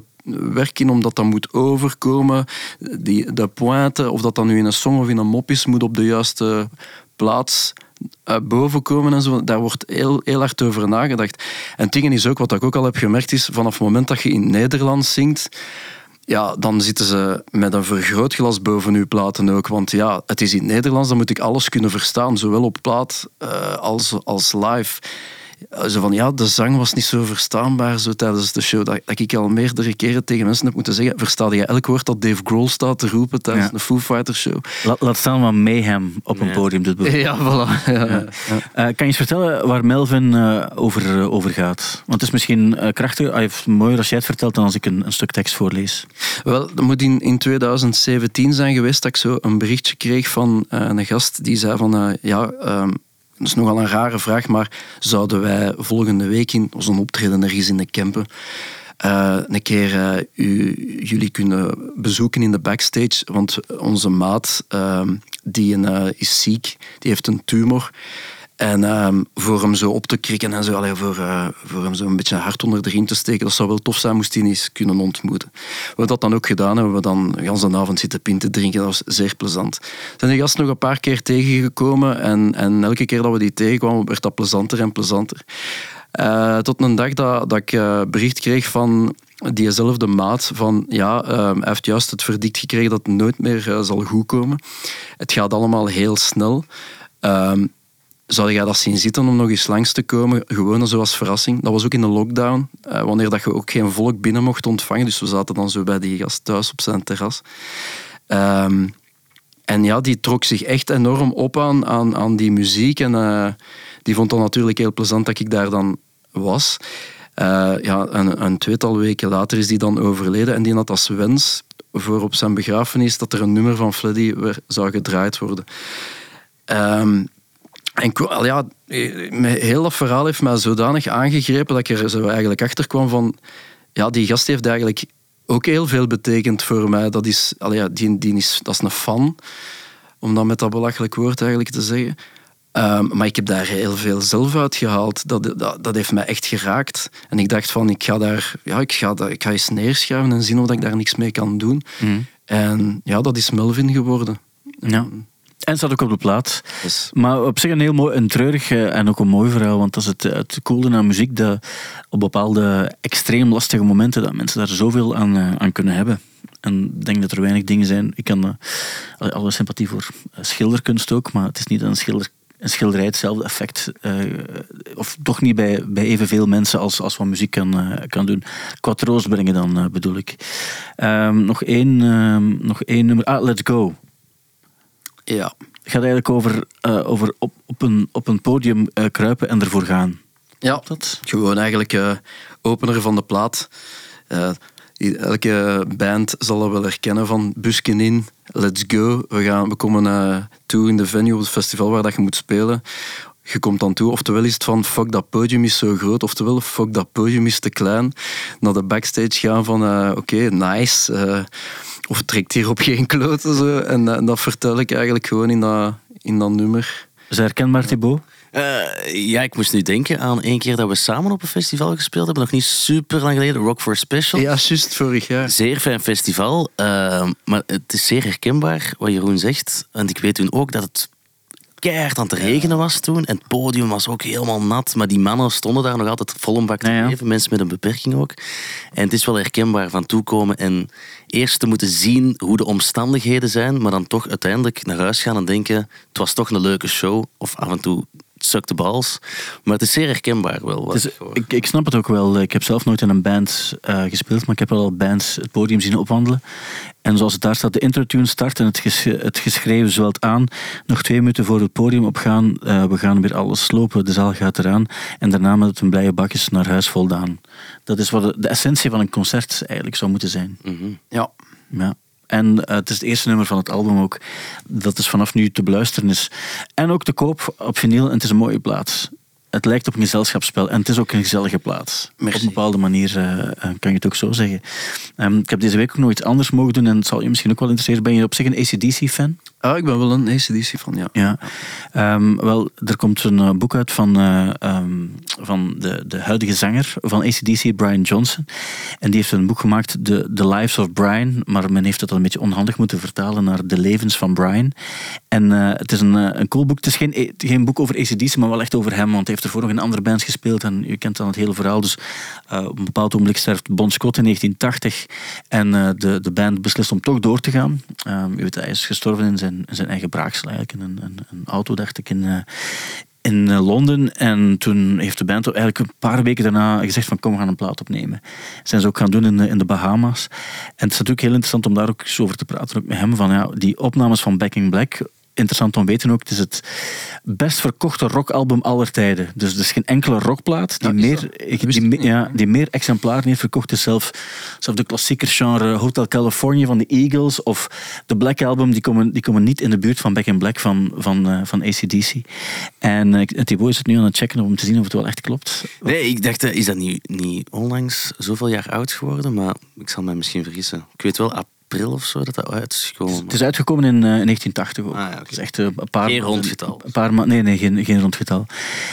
werk in, omdat dat moet overkomen. Die, de pointe, of dat dan nu in een song of in een mop is, moet op de juiste plaats boven komen en zo. Daar wordt heel, heel hard over nagedacht. En het ding is ook, wat ik ook al heb gemerkt, is vanaf het moment dat je in Nederlands zingt, ja, dan zitten ze met een vergrootglas boven uw platen ook. Want ja, het is in het Nederlands, dan moet ik alles kunnen verstaan, zowel op plaat uh, als, als live. Zo van, ja, de zang was niet zo verstaanbaar zo tijdens de show. Dat, dat ik al meerdere keren tegen mensen heb moeten zeggen, versta je elk woord dat Dave Grohl staat te roepen tijdens ja. een Foo Fighters show? Laat, laat staan wat Mayhem op een podium doet. Ja, voilà. Ja, ja. Uh, kan je eens vertellen waar Melvin uh, over, uh, over gaat? Want het is misschien krachtig, mooier als jij het vertelt dan als ik een, een, stuk tekst voorlees. Wel, dat moet in, in 2017 zijn geweest dat ik zo een berichtje kreeg van een gast die zei van, ja... Um, dat is nogal een rare vraag, maar zouden wij volgende week in onze optreden ergens in de Kempen uh, een keer uh, u, jullie kunnen bezoeken in de backstage? Want onze maat, uh, die is ziek, die heeft een tumor. En ehm, voor hem zo op te krikken en zo, allee, voor, eh, voor hem zo een beetje hart onder de riem te steken, dat zou wel tof zijn, moest hij eens kunnen ontmoeten. We hebben dat dan ook gedaan, hebben we dan de avond zitten pinten drinken, dat was zeer plezant. Zijn die gast nog een paar keer tegengekomen en, en elke keer dat we die tegenkwamen, werd dat plezanter en plezanter. Eh, tot een dag dat, dat ik uh, bericht kreeg van diezelfde maat van ja, uh, hij heeft juist het verdict gekregen dat het nooit meer zal goedkomen. Het gaat allemaal heel snel. Ehm, zou jij dat zien zitten om nog eens langs te komen? Gewoon zoals verrassing. Dat was ook in de lockdown, wanneer dat je ook geen volk binnen mocht ontvangen. Dus we zaten dan zo bij die gast thuis op zijn terras. Um, en ja, die trok zich echt enorm op aan, aan, aan die muziek. En die vond het natuurlijk heel plezant dat ik daar dan was. Uh, ja, een, een tweetal weken later is die dan overleden en die had als wens voor op zijn begrafenis dat er een nummer van Freddy weer zou gedraaid worden. Um, en ja, heel dat verhaal heeft mij zodanig aangegrepen dat ik er zo eigenlijk achter kwam van ja, die gast heeft eigenlijk ook heel veel betekend voor mij. Dat is, ja, die, die is, dat is een fan, om dat met dat belachelijk woord eigenlijk te zeggen. Um, maar ik heb daar heel veel zelf uit gehaald. Dat, dat, dat, heeft mij echt geraakt. En ik dacht van, ik ga daar, ja, ik ga, ik ga eens neerschrijven en zien of ik daar niks mee kan doen. Mm. En ja, dat is Melvin geworden. Ja. En staat ook op de plaat. Yes. Maar op zich een heel mooi, een treurig en ook een mooi verhaal. Want dat is het, het coole aan muziek. Dat op bepaalde extreem lastige momenten dat mensen daar zoveel aan, eh, aan kunnen hebben. En ik denk dat er weinig dingen zijn. Ik kan uh, alle sympathie voor schilderkunst ook. Maar het is niet een schilder een schilderij hetzelfde effect, uh, of toch niet bij, bij evenveel mensen als, als wat muziek kan, uh, kan doen. Qua troost brengen dan, bedoel ik. Um, nog, één, um, nog één nummer. Ah, Let's Go. Ja. Het gaat eigenlijk over, over op, op, een, op een podium kruipen en ervoor gaan. Ja, dat? gewoon eigenlijk opener van de plaat. Elke band zal dat wel herkennen van busken in, let's go. We, gaan, we komen toe in de venue op het festival waar dat je moet spelen. Je komt dan toe, oftewel is het van fuck dat podium is zo groot, oftewel fuck dat podium is te klein. Naar de backstage gaan van oké, nice. Of trekt hier op geen kloten. Zo. En, en, dat vertel ik eigenlijk gewoon in dat, in dat nummer. Is herkenbaar, Thibaut? Uh, ja, ik moest nu denken aan één keer dat we samen op een festival gespeeld hebben. Nog niet super lang geleden. Rock for Special. Ja, juist vorig jaar. Zeer fijn festival. Uh, maar het is zeer herkenbaar wat Jeroen zegt. En ik weet toen ook dat het keihard aan het regenen was toen. En het podium was ook helemaal nat. Maar die mannen stonden daar nog altijd vol een bak te ja, geven. Mensen met een beperking ook. En het is wel herkenbaar van toekomen en eerst te moeten zien hoe de omstandigheden zijn. Maar dan toch uiteindelijk naar huis gaan en denken... Het was toch een leuke show. Of af en toe suck de bals. Maar het is zeer herkenbaar wel. ik, ik, snap het ook wel. Ik heb zelf nooit in een band uh, gespeeld, maar ik heb wel al bands het podium zien opwandelen. En zoals het daar staat, de intertune start en het, ges, het geschreven zwelt aan. Nog twee minuten voor het podium opgaan. Uh, we gaan weer alles slopen, de zaal gaat eraan. En daarna met het een blije bakjes naar huis voldaan. Dat is wat de, de essentie van een concert eigenlijk zou moeten zijn. Mm -hmm. Ja. Ja. En uh, het is het eerste nummer van het album ook. Dat is vanaf nu te beluisteren is. En ook te koop op vinyl. En het is een mooie plaats. Het lijkt op een gezelschapsspel. En het is ook een gezellige plaats. Merci. Op een bepaalde manier uh, kan je het ook zo zeggen. Um, ik heb deze week ook nog iets anders mogen doen. En het zal je misschien ook wel interesseren. Ben je op zich een ACDC-fan? Ah, ik ben wel een ACDC van, ja. ja. Um, wel, er komt een uh, boek uit van, uh, um, van de, de huidige zanger van ACDC, Brian Johnson. En die heeft een boek gemaakt, The, The Lives of Brian. Maar men heeft het al een beetje onhandig moeten vertalen naar De Levens van Brian. En uh, het is een, een cool boek. Het is geen, geen boek over ACDC, maar wel echt over hem. Want hij heeft ervoor nog in andere bands gespeeld. En je kent dan het hele verhaal. Dus op een bepaald ogenblik sterft Bon Scott in 1980. En de, de band beslist om toch door te gaan. je weet, hij is gestorven in zijn zijn, eigen braaksel eigenlijk. Een, een, een auto, dacht ik, in, uh, in uh, Londen. En toen heeft de band eigenlijk een paar weken daarna gezegd van kom, we gaan een plaat opnemen. Dat zijn ze ook gaan doen in, in de Bahama's. En het is natuurlijk heel interessant om daar ook eens over te praten, ook met hem, van ja, die opnames van Back in Black interessant om te weten ook, het is het best verkochte rockalbum aller tijden. Dus er is geen enkele rockplaat die, meer, die, ja, die meer exemplaren heeft verkocht is. Zelf, zelf de klassieker genre Hotel California van de Eagles of de Black Album, die komen, die komen niet in de buurt van Back in Black van, van, uh, van ACDC. En uh, Thibaut is het nu aan het checken om te zien of het wel echt klopt. Nee, ik dacht, uh, is dat niet, niet onlangs zoveel jaar oud geworden? Maar ik zal mij misschien vergissen. Ik weet wel, april of zo dat dat uit is gekomen. Het is uitgekomen in, eh, in 1980 ook. Ah, ja. Het is echt eh, een paar Geen rondgetal. Een paar nee, nee, geen, geen rondgetal.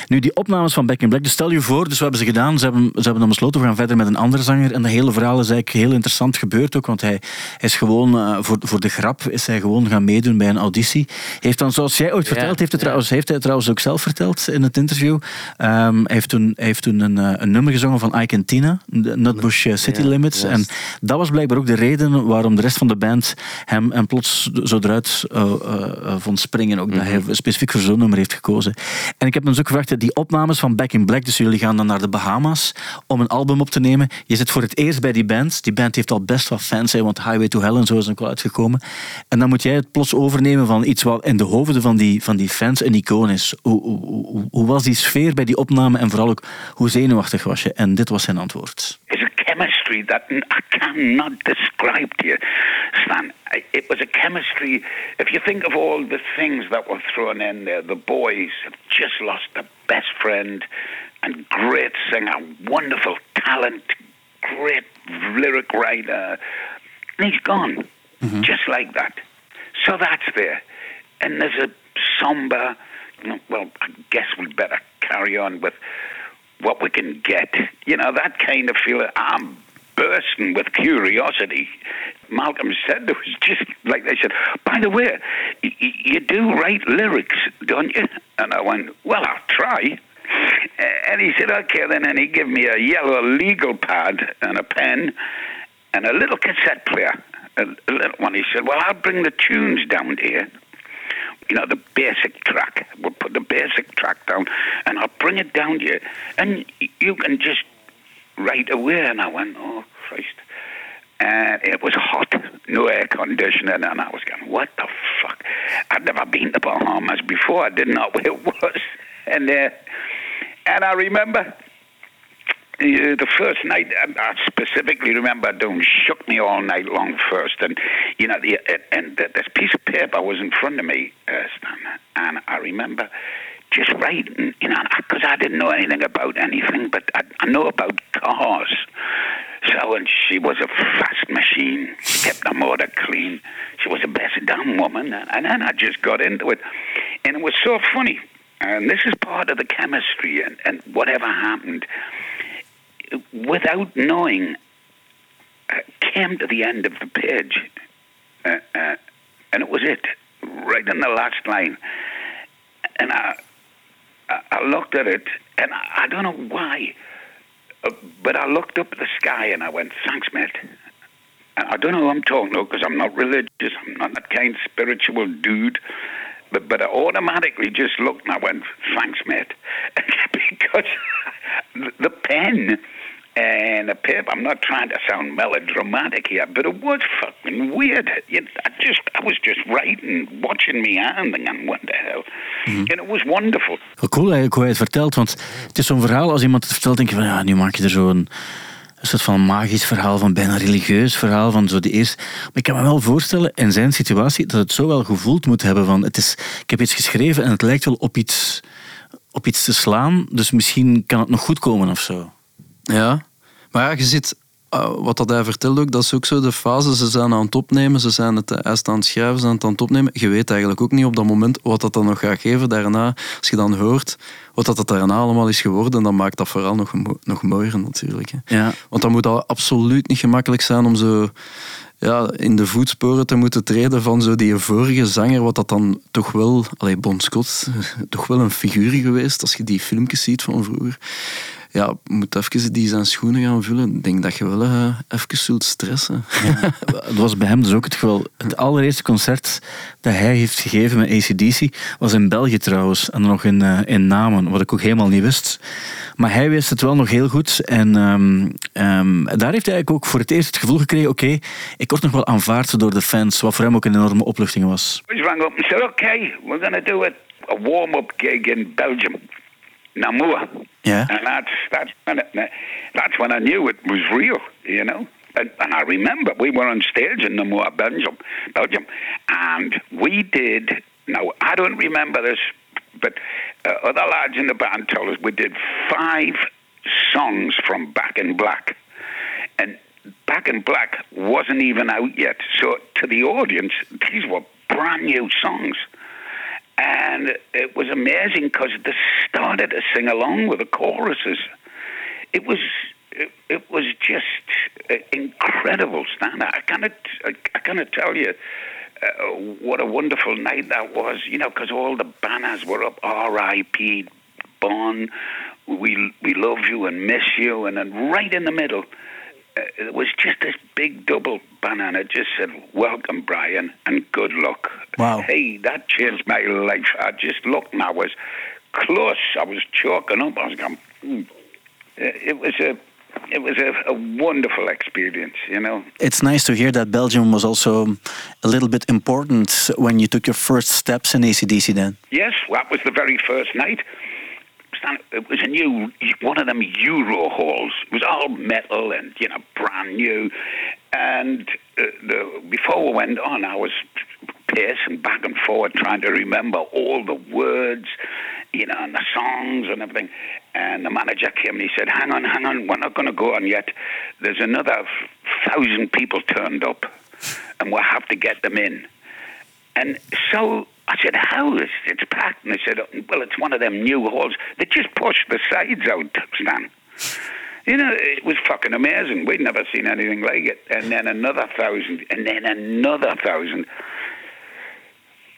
Nu, die opnames van Back in Black, dus stel je voor, dus we hebben ze gedaan, ze hebben, ze hebben dan besloten, we gaan verder met een andere zanger. En dat hele verhaal is eigenlijk heel interessant gebeurd ook, want hij, hij is gewoon, eh, voor, voor de grap, is hij gewoon gaan meedoen bij een auditie. Heeft dan, zoals jij ooit Ja, verteld, heeft, hij ja. trouwens, heeft hij trouwens ook zelf verteld in het interview. Ehm, hij heeft toen, hij heeft toen een, eh, een nummer gezongen van Ike and Tina, Nutbush eh, City Limits. En dat was blijkbaar ook de reden waarom de rest van de band hem en plots zo eruit eh, eh, eh, vond springen. Ook dat hij specifiek voor zo'n nummer heeft gekozen. En ik heb hem dus ook gevraagd, die opnames van Back in Black, dus jullie gaan dan naar de Bahama's om een album op te nemen. Je zit voor het eerst bij die band. Die band heeft al best wat fans, hè, want Highway to Hell en zo is ook wel uitgekomen. En dan moet jij het plots overnemen van iets wat in de hoofden van die, van die fans een icoon is. Hoe, hoe, hoe, hoe was die sfeer bij die opname en vooral ook hoe zenuwachtig was je? En dit was zijn antwoord. It's a chemistry that I cannot describe to you, Stan. It was a chemistry. If you think of all the things that were thrown in there, the boys have just lost their best friend and great singer, wonderful talent, great lyric writer. And he's gone, mm-hmm. just like that. So that's there. And there's a somber, well, I guess we better carry on with what we can get. You know, that kind of feeling. I'm bursting with curiosity. Malcolm said there was just like they said, by the way, y- you do write lyrics, don't you? And I went, well, I'll try. And he said, okay, then. And he gave me a yellow legal pad and a pen and a little cassette player, a, a little one. He said, well, I'll bring the tunes down here you know, the basic track. We'll put the basic track down and I'll bring it down you. And you can just write away. And I went, oh, Christ. And it was hot, no air conditioning. And I was going, what the fuck? I'd never been to Bahamas before. I didn't know where it was. And, uh, and I remember uh, the first night, I I specifically remember doing shook me all night long first, and you know, the, and th- this piece of paper was in front of me, uh, and I remember just writing, you know, because I didn't know anything about anything, but I, I know about cars. So, and she was a fast machine. She kept the motor clean. She was the best damn woman, and, then I just got into it, and it was so funny. And this is part of the chemistry, and, and whatever happened without knowing, uh, came to the end of the page, uh, uh, and it was it, right in the last line. And I, I, looked at it, and I, I don't know why, uh, but I looked up at the sky and I went, "Thanks, mate." And I don't know who I'm talking to because I'm not religious. I'm not that kind of spiritual dude. But, but I automatically just looked and I went, thanks, mate. because the pen and the paper, I'm not trying to sound melodramatic here, but it was fucking weird. You- I just, I was just writing, watching me hand and what the hell. And it was wonderful. Wel cool eigenlijk hoe hij het vertelt, want het is zo'n verhaal, als iemand het vertelt, denk je van ja, nu maak je er zo'n een soort van magisch verhaal, van bijna religieus verhaal, van zo de eerste... Maar ik kan me wel voorstellen, in zijn situatie, dat het zo wel gevoeld moet hebben van, het is, ik heb iets geschreven en het lijkt wel op iets, op iets te slaan, dus misschien kan het nog goed komen of zo. Ja, maar ja, je zit, eh, wat dat hij vertelt ook, dat is ook zo de fase. Ze zijn aan het opnemen, ze zijn het, hij is aan het schrijven, ze zijn het aan het opnemen. Je weet eigenlijk ook niet op dat moment wat dat dan nog gaat geven daarna. Als je dan hoort wat dat, dat daarna allemaal is geworden, dan maakt dat vooral nog, nog mooier natuurlijk. Hè. Ja. Want dan moet dat absoluut niet gemakkelijk zijn om zo ja, in de voetsporen te moeten treden van zo die vorige zanger, wat dat dan toch wel, allee, Bon Scott, toch wel een figuur geweest, als je die filmpjes ziet van vroeger. Ja, je moet even die zijn schoenen gaan vullen. Ik denk dat je wel eh, even zult stressen. Het was bij hem dus ook het geval. Het allereerste concert dat hij heeft gegeven met ACDC was in België trouwens. En dan nog in, eh, in Namen, wat ik ook helemaal niet wist. Maar hij wist het wel nog heel goed. En ehm, ehm, daar heeft hij eigenlijk ook voor het eerst het gevoel gekregen: oké, ik word nog wel aanvaard door de fans. Wat voor hem ook een enorme opluchting was. I rang up and said, okay, we're going to do a, a warm-up gig in Belgium, Namur. Yeah. And that's, that's, when it, that's when I knew it was real, you know. And, and I remember we were on stage in Namur, Belgium, Belgium, and we did, now I don't remember this, but uh, other lads in the band told us we did five songs from Back in Black. And Back in Black wasn't even out yet. So to the audience, these were brand new songs. And it was amazing because they started to sing along with the choruses. It was it, it was just uh, incredible, Stan. I cannot I, cannot tell you uh, what a wonderful night that was. You know, because all the banners were up. R.I.P. Bon. We we love you and miss you, and then right in the middle. Uh, it was just this big double banner it just said welcome brian and good luck Wow. hey that changed my life i just looked and i was close i was choking up i was going "Mm." It was a it was a, a wonderful experience you know It's nice to hear that Belgium was also a little bit important when you took your first steps in ACDC then. Yes, that was the very first night. Stan, It was a new one of them Euro halls. It was all metal and you know brand new. And uh, the, before we went on, I was pacing back and forward trying to remember all the words, you know, and the songs and everything. And the manager came and he said, "Hang on, hang on, we're not going to go on yet. There's another thousand people turned up, and we'll have to get them in." And so I said, How is it's packed? And they said, Well, it's one of them new halls. They just pushed the sides out, Stan. You know, it was fucking amazing. We'd never seen anything like it. And then another thousand, and then another thousand.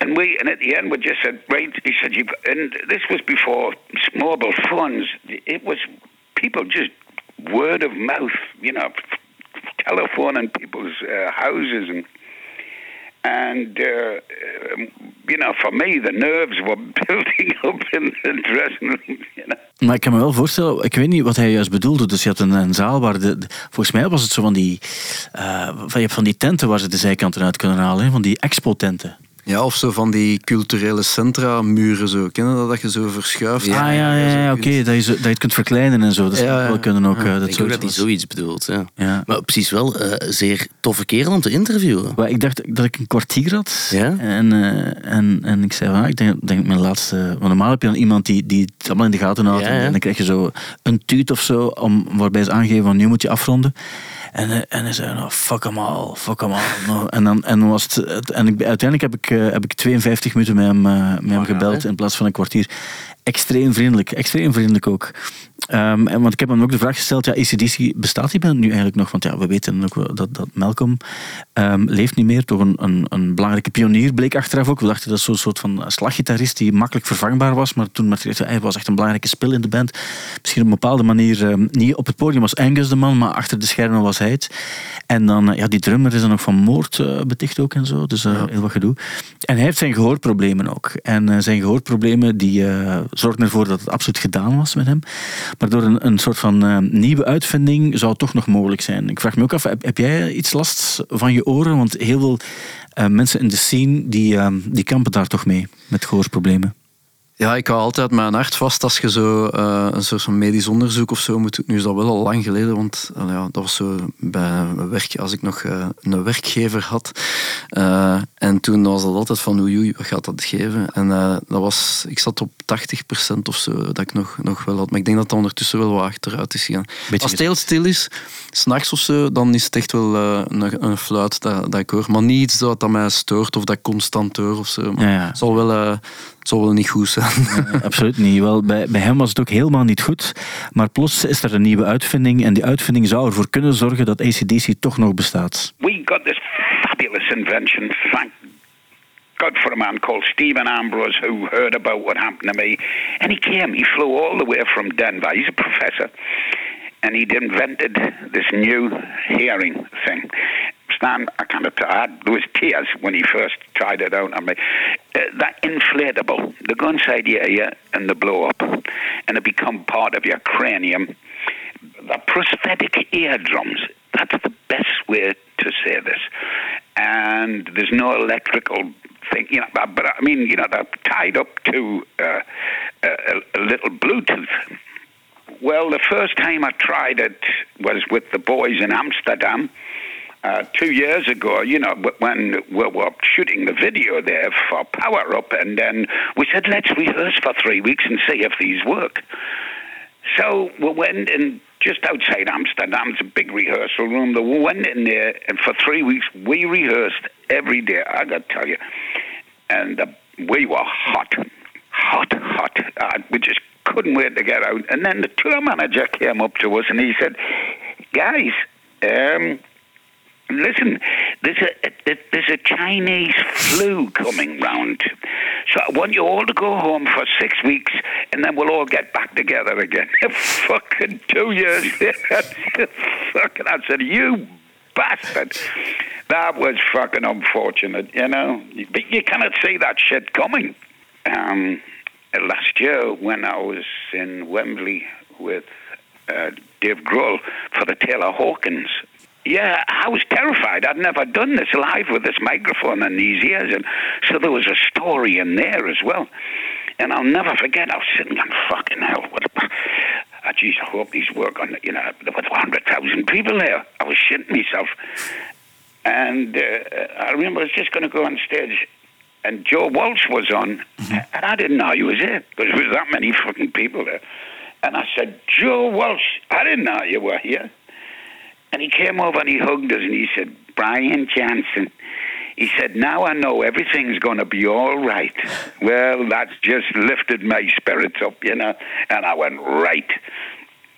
And we, and at the end, we just said, right, he said, you and this was before mobile phones. It was people just word of mouth, you know, telephone in people's uh, houses and and uh, um, you know, for me, the nerves were building up in the dressing room. You know. Maar ik kan me wel voorstellen, ik weet niet wat hij juist bedoelde. Dus je had een, zaal waar de, volgens mij was het zo van die, eh, van, je hebt van die tenten waar ze de zijkanten uit kunnen halen, van die expo-tenten. Ja, of zo van die culturele centra, muren zo. Kennen dat, dat je zo verschuift? ah ja, ja, ja, ja, oké, dat, je, zo- dat je het kunt verkleinen en zo. Dat zou Ja, ja. wel kunnen ook. eh, dat ik denk dat hij zoiets bedoelt. Ja. Ja. Maar precies wel eh zeer toffe kerel om te interviewen. Maar ik dacht dat ik een kwartier had. Ja? En, eh, en, en ik zei, van, ah, ik denk, denk mijn laatste... Want normaal heb je dan iemand die, die het allemaal in de gaten houdt. Ja, en, ja. dan krijg je zo een tuut of zo, om, waarbij ze aangeven van nu moet je afronden. En, eh, en hij zei, nou, fuck hem al, fuck hem al. En, dan, en, was het, en ik, uiteindelijk heb ik, eh, heb ik 52 minuten met hem, eh, met hem gebeld in plaats van een kwartier. Extreem vriendelijk, extreem vriendelijk ook. Ehm, en, want ik heb hem ook de vraag gesteld, ja, ACDC, bestaat die band nu eigenlijk nog? Want ja, we weten ook dat, dat Malcolm ehm, leeft niet meer. Toch een, een, een belangrijke pionier bleek achteraf ook. We dachten dat zo'n soort van slaggitarist die makkelijk vervangbaar was. Maar toen hij was echt een belangrijke spil in de band. Misschien op een bepaalde manier, ehm, niet op het podium was Angus de man, maar achter de schermen was hij het. En dan, eh, ja, die drummer is dan ook van moord eh, beticht ook en zo. Dus eh, heel wat gedoe. En hij heeft zijn gehoorproblemen ook. En zijn gehoorproblemen die zorgden ervoor dat het absoluut gedaan was met hem. Maar door een, een soort van eh, nieuwe uitvinding zou het toch nog mogelijk zijn. Ik vraag me ook af, heb, heb jij iets last van je oren? Want heel veel eh, mensen in de scene die, eh, die kampen daar toch mee met gehoorproblemen. Ja, ik hou altijd mijn hart vast als je zo eh, een soort van medisch onderzoek of zo moet doen. Nu is dat wel al lang geleden, want ja, dat was zo bij mijn werk, als ik nog eh, een werkgever had. Eh, en toen was dat altijd van oei, oei, wat gaat dat geven? En dat was, ik zat op 80% of zo dat ik nog, nog wel had. Maar ik denk dat dat ondertussen wel wat achteruit is gegaan. Beetje als het heel stil is, s'nachts of zo, dan is het echt wel een, een fluit dat, dat ik hoor. Maar niet iets dat, dat mij stoort of dat ik constant hoor of zo. Maar Ja, ja. Het zal wel, het zal wel niet goed zijn. Nee, absoluut niet. Wel, bij, bij hem was het ook helemaal niet goed. Maar plots is er een nieuwe uitvinding. En die uitvinding zou ervoor kunnen zorgen dat ACDC toch nog bestaat. We got this fabulous invention, thank God for a man called Stephen Ambrose who heard about what happened to me. And he came, he flew all the way from Denver. He's a professor. And he'd invented this new hearing thing. Stan, I kind of, I had, there was tears when he first tried it out on me. Uh, that inflatable, the go inside your ear and the blow up, and it become part of your cranium. The prosthetic eardrums, that's the best way to say this. And there's no electrical thing, you know, but, but I mean, you know, they're tied up to uh, a, a little Bluetooth. Well, the first time I tried it was with the boys in Amsterdam. Uh, two years ago, you know, when we were shooting the video there for Power Up, and then we said, let's rehearse for three weeks and see if these work. So we went and just outside Amsterdam. It's a big rehearsal room. We went in there, and for three weeks we rehearsed every day. I got to tell you, and uh, we were hot, hot, hot. Uh, we just couldn't wait to get out. And then the tour manager came up to us and he said, "Guys." Um, Listen, there's a, there's a Chinese flu coming round. So I want you all to go home for six weeks and then we'll all get back together again. fucking two years. fucking, I said, you bastard. That was fucking unfortunate, you know. But you cannot see that shit coming. Um, last year when I was in Wembley with uh, Dave Grohl for the Taylor Hawkins yeah, I was terrified. I'd never done this live with this microphone and these ears, and so there was a story in there as well. And I'll never forget. I was sitting on fucking hell. What? A, oh, geez, I hope these work on. You know, there were hundred thousand people there. I was shitting myself. And uh, I remember I was just going to go on stage, and Joe Walsh was on, mm-hmm. and I didn't know he was there because there was that many fucking people there. And I said, Joe Walsh, I didn't know you were here. And he came over and he hugged us and he said, Brian Johnson. He said, Now I know everything's going to be all right. Well, that's just lifted my spirits up, you know. And I went, Right.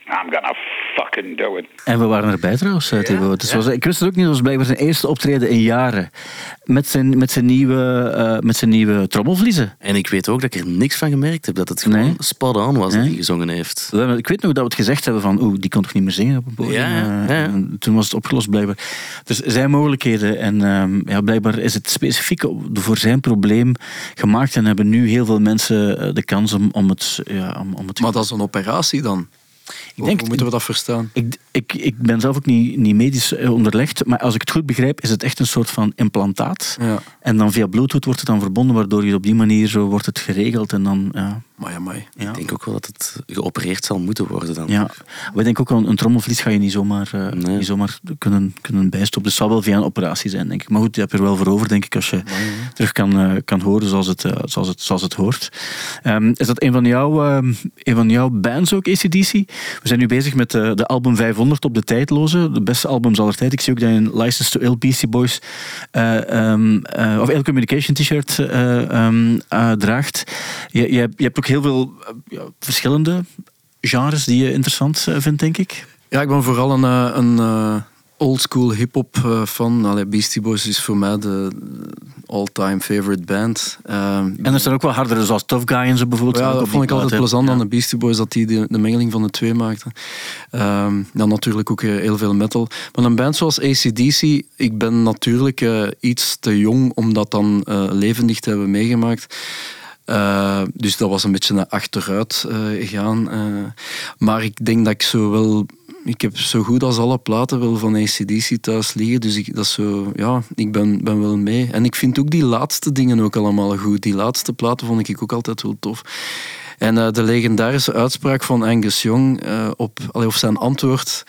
I'm gonna fucking do it. En we waren erbij trouwens, ja, Thibaut. Dus was, ik wist het ook niet, het was blijkbaar zijn eerste optreden in jaren. Met zijn, met zijn, nieuwe, uh, met zijn nieuwe trommelvliezen. En ik weet ook dat ik er niks van gemerkt heb, dat het gewoon nee. spot on was nee. dat hij gezongen heeft. Ik weet nog dat we het gezegd hebben van, oeh, die kon toch niet meer zingen op een podium. Ja, ja. Toen was het opgelost blijkbaar. Dus zijn mogelijkheden en uh, ja, blijkbaar is het specifiek voor zijn probleem gemaakt en hebben nu heel veel mensen eh, de kans om, om het... Ja, om, om het maar dat is een operatie dan? Ik denk, Hoe moeten we dat verstaan? Ik, ik, ik ben zelf ook niet, niet medisch eh, onderlegd, maar als ik het goed begrijp, is het echt een soort van implantaat. Ja. En dan via Bluetooth wordt het dan verbonden, waardoor je op die manier zo wordt het geregeld. En dan, ja. Maar ja, maar. Ik denk ook wel dat het geopereerd zal moeten worden dan. Ja, we denken ook wel, een trommelvlies ga je niet zomaar, uh, niet zomaar kunnen, kunnen bijstoppen. Dus het zal wel via een operatie zijn, denk ik. Maar goed, je hebt er wel voor over, denk ik, als je terug kan, uh, kan horen zoals het, uh, zoals het, zoals het hoort. Um, is dat een van, jouw, um, een van jouw bands ook, ACDC? We zijn nu bezig met de album 500 op de tijdloze. De beste albums aller tijd. Ik zie ook dat je een License to Ill Boys um, of Ill Communication t-shirt draagt. Je, je, je hebt ook heel veel eh, verschillende genres die je interessant eh, vindt, denk ik. Ja, ik ben vooral een, eh, een oldschool hip-hop fan. Allee, Beastie Boys is voor mij de all-time favorite band. en er zijn ook wel hardere, zoals Tough Guy en zo bijvoorbeeld. Ja, dat vond ik altijd plezant aan de Beastie Boys, dat die de, de mengeling van de twee maakten. Dan natuurlijk ook heel veel metal. Maar een band zoals ACDC, ik ben natuurlijk iets te jong om dat dan levendig te hebben meegemaakt. Uh, dus dat was een beetje naar achteruit uh, gaan. Uh, maar ik denk dat ik zo wel... Ik heb zo goed als alle platen wel van ACDC thuis liggen. Dus ik, dat zo, ja, ik ben, ben wel mee. En ik vind ook die laatste dingen ook allemaal goed. Die laatste platen vond ik ook altijd wel tof. En de legendarische uitspraak van Angus Young op, of zijn antwoord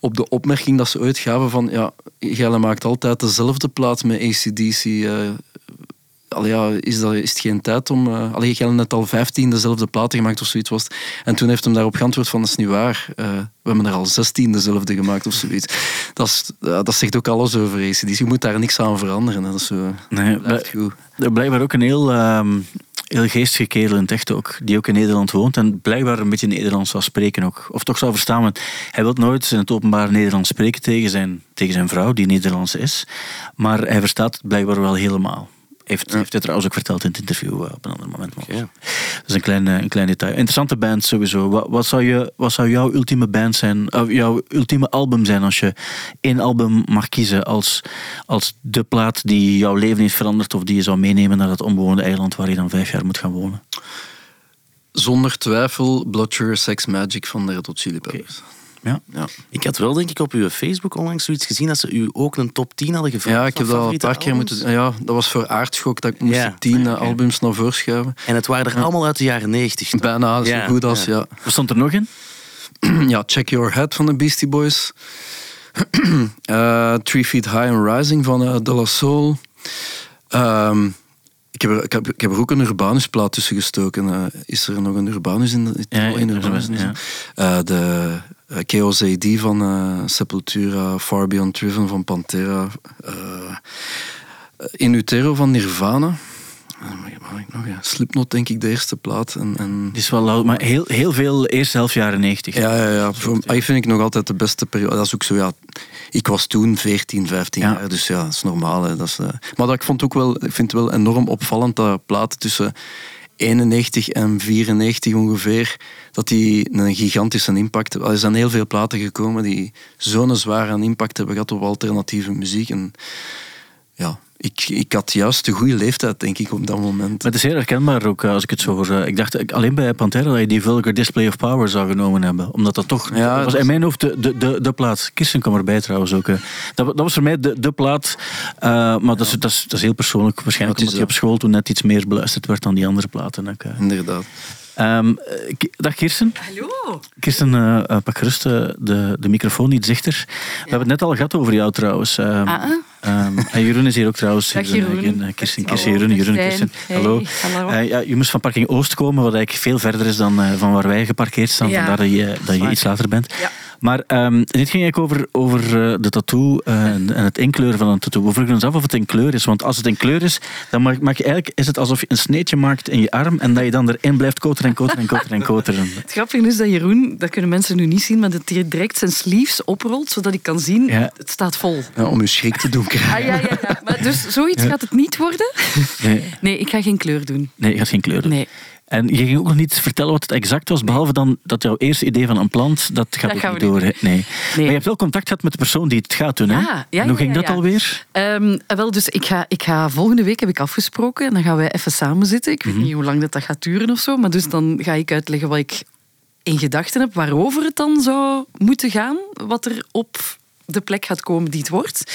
op de opmerking dat ze ooit gaven van ja, jij maakt altijd dezelfde plaat met ACDC ja, is, dat, is het geen tijd om... Uh, allee, je hebt net al vijftien dezelfde platen gemaakt of zoiets was. En toen heeft hem daarop geantwoord van, dat is niet waar. Uh, we hebben er al zestien dezelfde gemaakt of zoiets. Dat, is, dat zegt ook alles over ACDC. Je moet daar niks aan veranderen. Dat is zo, nee, blijft goed. Blijkbaar ook een heel... Uh, heel geestige kerel in het echt ook, die ook in Nederland woont en blijkbaar een beetje Nederlands zou spreken ook. Of toch zou verstaan, want hij wil nooit in het openbaar Nederlands spreken tegen zijn, tegen zijn vrouw, die Nederlands is. Maar hij verstaat het blijkbaar wel helemaal. Heeft, ja. heeft hij trouwens ook verteld in het interview uh, op een ander moment. Okay. Dat is een klein, een klein detail. Interessante band sowieso. Wat, wat, zou, je, wat zou jouw ultieme band zijn, uh, jouw ultieme album zijn als je één album mag kiezen als, als de plaat die jouw leven heeft veranderd of die je zou meenemen naar dat onbewoonde eiland waar je dan vijf jaar moet gaan wonen? Zonder twijfel Blood Sugar Sex Magic van de Red Hot Chili Peppers. Okay. Ja. ja. Ik had wel denk ik op uw Facebook onlangs zoiets gezien dat ze u ook een top 10 hadden gevraagd. Ja, ik heb dat al een paar keer moeten. Ja, dat was voor aardschok dat ik moest ja. tien eh, albums naar voren schuiven. En het waren er allemaal uit de jaren 90. Bijna zo goed als ja. Wat stond er nog in? ja, Check Your Head van de Beastie Boys. uh, Three Feet High and Rising van uh, De La Soul. Um, ik heb er, ik, heb, ik heb er ook een Urbanus-plaat tussen gestoken. Eh, is er nog een Urbanus in? De, Ja, in Urbanus? Eh, de KOZD van eh, Sepultura, Far Beyond Driven van Pantera, eh, In Utero van Nirvana. Eh, ik nog? Ja. Slipknot, denk ik, de eerste plaat. En, en Het is wel oud, maar heel, heel veel eerste helft jaren 90. ja, ja, ja. Voor, mij vind ik nog altijd de beste periode. Dat is ook zo, ja. Ik was toen 14, 15 Ja. jaar, dus ja, dat is normaal. Hè. Dat is, eh, maar dat, ik, vond ook wel, ik vind het wel enorm opvallend dat platen tussen 91 en 94 ongeveer, dat die een gigantische impact hebben. Er zijn heel veel platen gekomen die zo'n zware impact hebben gehad op alternatieve muziek. En ja, ik, ik had juist de goede leeftijd, denk ik, op dat moment. Maar het is heel herkenbaar ook, eh, als ik het zo hoor. eh, Ik dacht alleen bij Pantera dat je die Vulgar Display of Power zou genomen hebben. Omdat dat toch... Ja, dat was in mijn hoofd de, de, de, de plaat. Kirsten kwam erbij trouwens ook. eh. Dat, dat was voor mij de, de plaat. maar dat, is, dat, is, dat is heel persoonlijk. Waarschijnlijk omdat je op school toen net iets meer beluisterd werd dan die andere platen. ook. Inderdaad. Ehm, eh, dag Kirsten. Hallo. Kirsten, eh, eh, pak gerust de, de microfoon iets dichter. We hebben het net al gehad over jou trouwens. Ehm, Ah, ah. ehm, en Jeroen is hier ook trouwens. Dag Jeroen. Kirsten, Kirsten, Jeroen, Jeroen. Kirsten. Hallo. ja, je moest van parking Oost komen, wat eigenlijk veel verder is dan van waar wij geparkeerd staan. Ja. Vandaar dat je, dat je iets later bent. Ja. Maar ehm, dit ging eigenlijk over, over eh, de tattoo eh, en, het inkleuren van een tattoo. We vroegen ons af of het in kleur is. Want als het in kleur is, dan maak, maak je eigenlijk, is het alsof je een sneetje maakt in je arm en dat je dan erin blijft koteren en koteren en koteren en koteren. Het grappige is dat Jeroen, dat kunnen mensen nu niet zien, maar dat hij direct zijn sleeves oprolt, zodat ik kan zien, Ja. het staat vol. Ja, om je schrik te doen krijgen. Ah, ja, ja, ja. Maar dus zoiets gaat het niet worden? Nee, Nee, ik ga geen kleur doen. nee, je gaat geen kleur doen. Nee. En je ging ook nog niet vertellen wat het exact was, behalve dan dat jouw eerste idee van een plant, dat gaat Dat ook niet door. Nee. Maar je hebt wel contact gehad met de persoon die het gaat doen, hè? Ja, hoe ging ja, dat alweer? Ehm, wel, dus ik ga, ik ga volgende week heb ik afgesproken en dan gaan wij even samen zitten. Ik weet niet hoe lang dat, dat gaat duren of zo, maar dus dan ga ik uitleggen wat ik in gedachten heb, waarover het dan zou moeten gaan, wat er op de plek gaat komen die het wordt.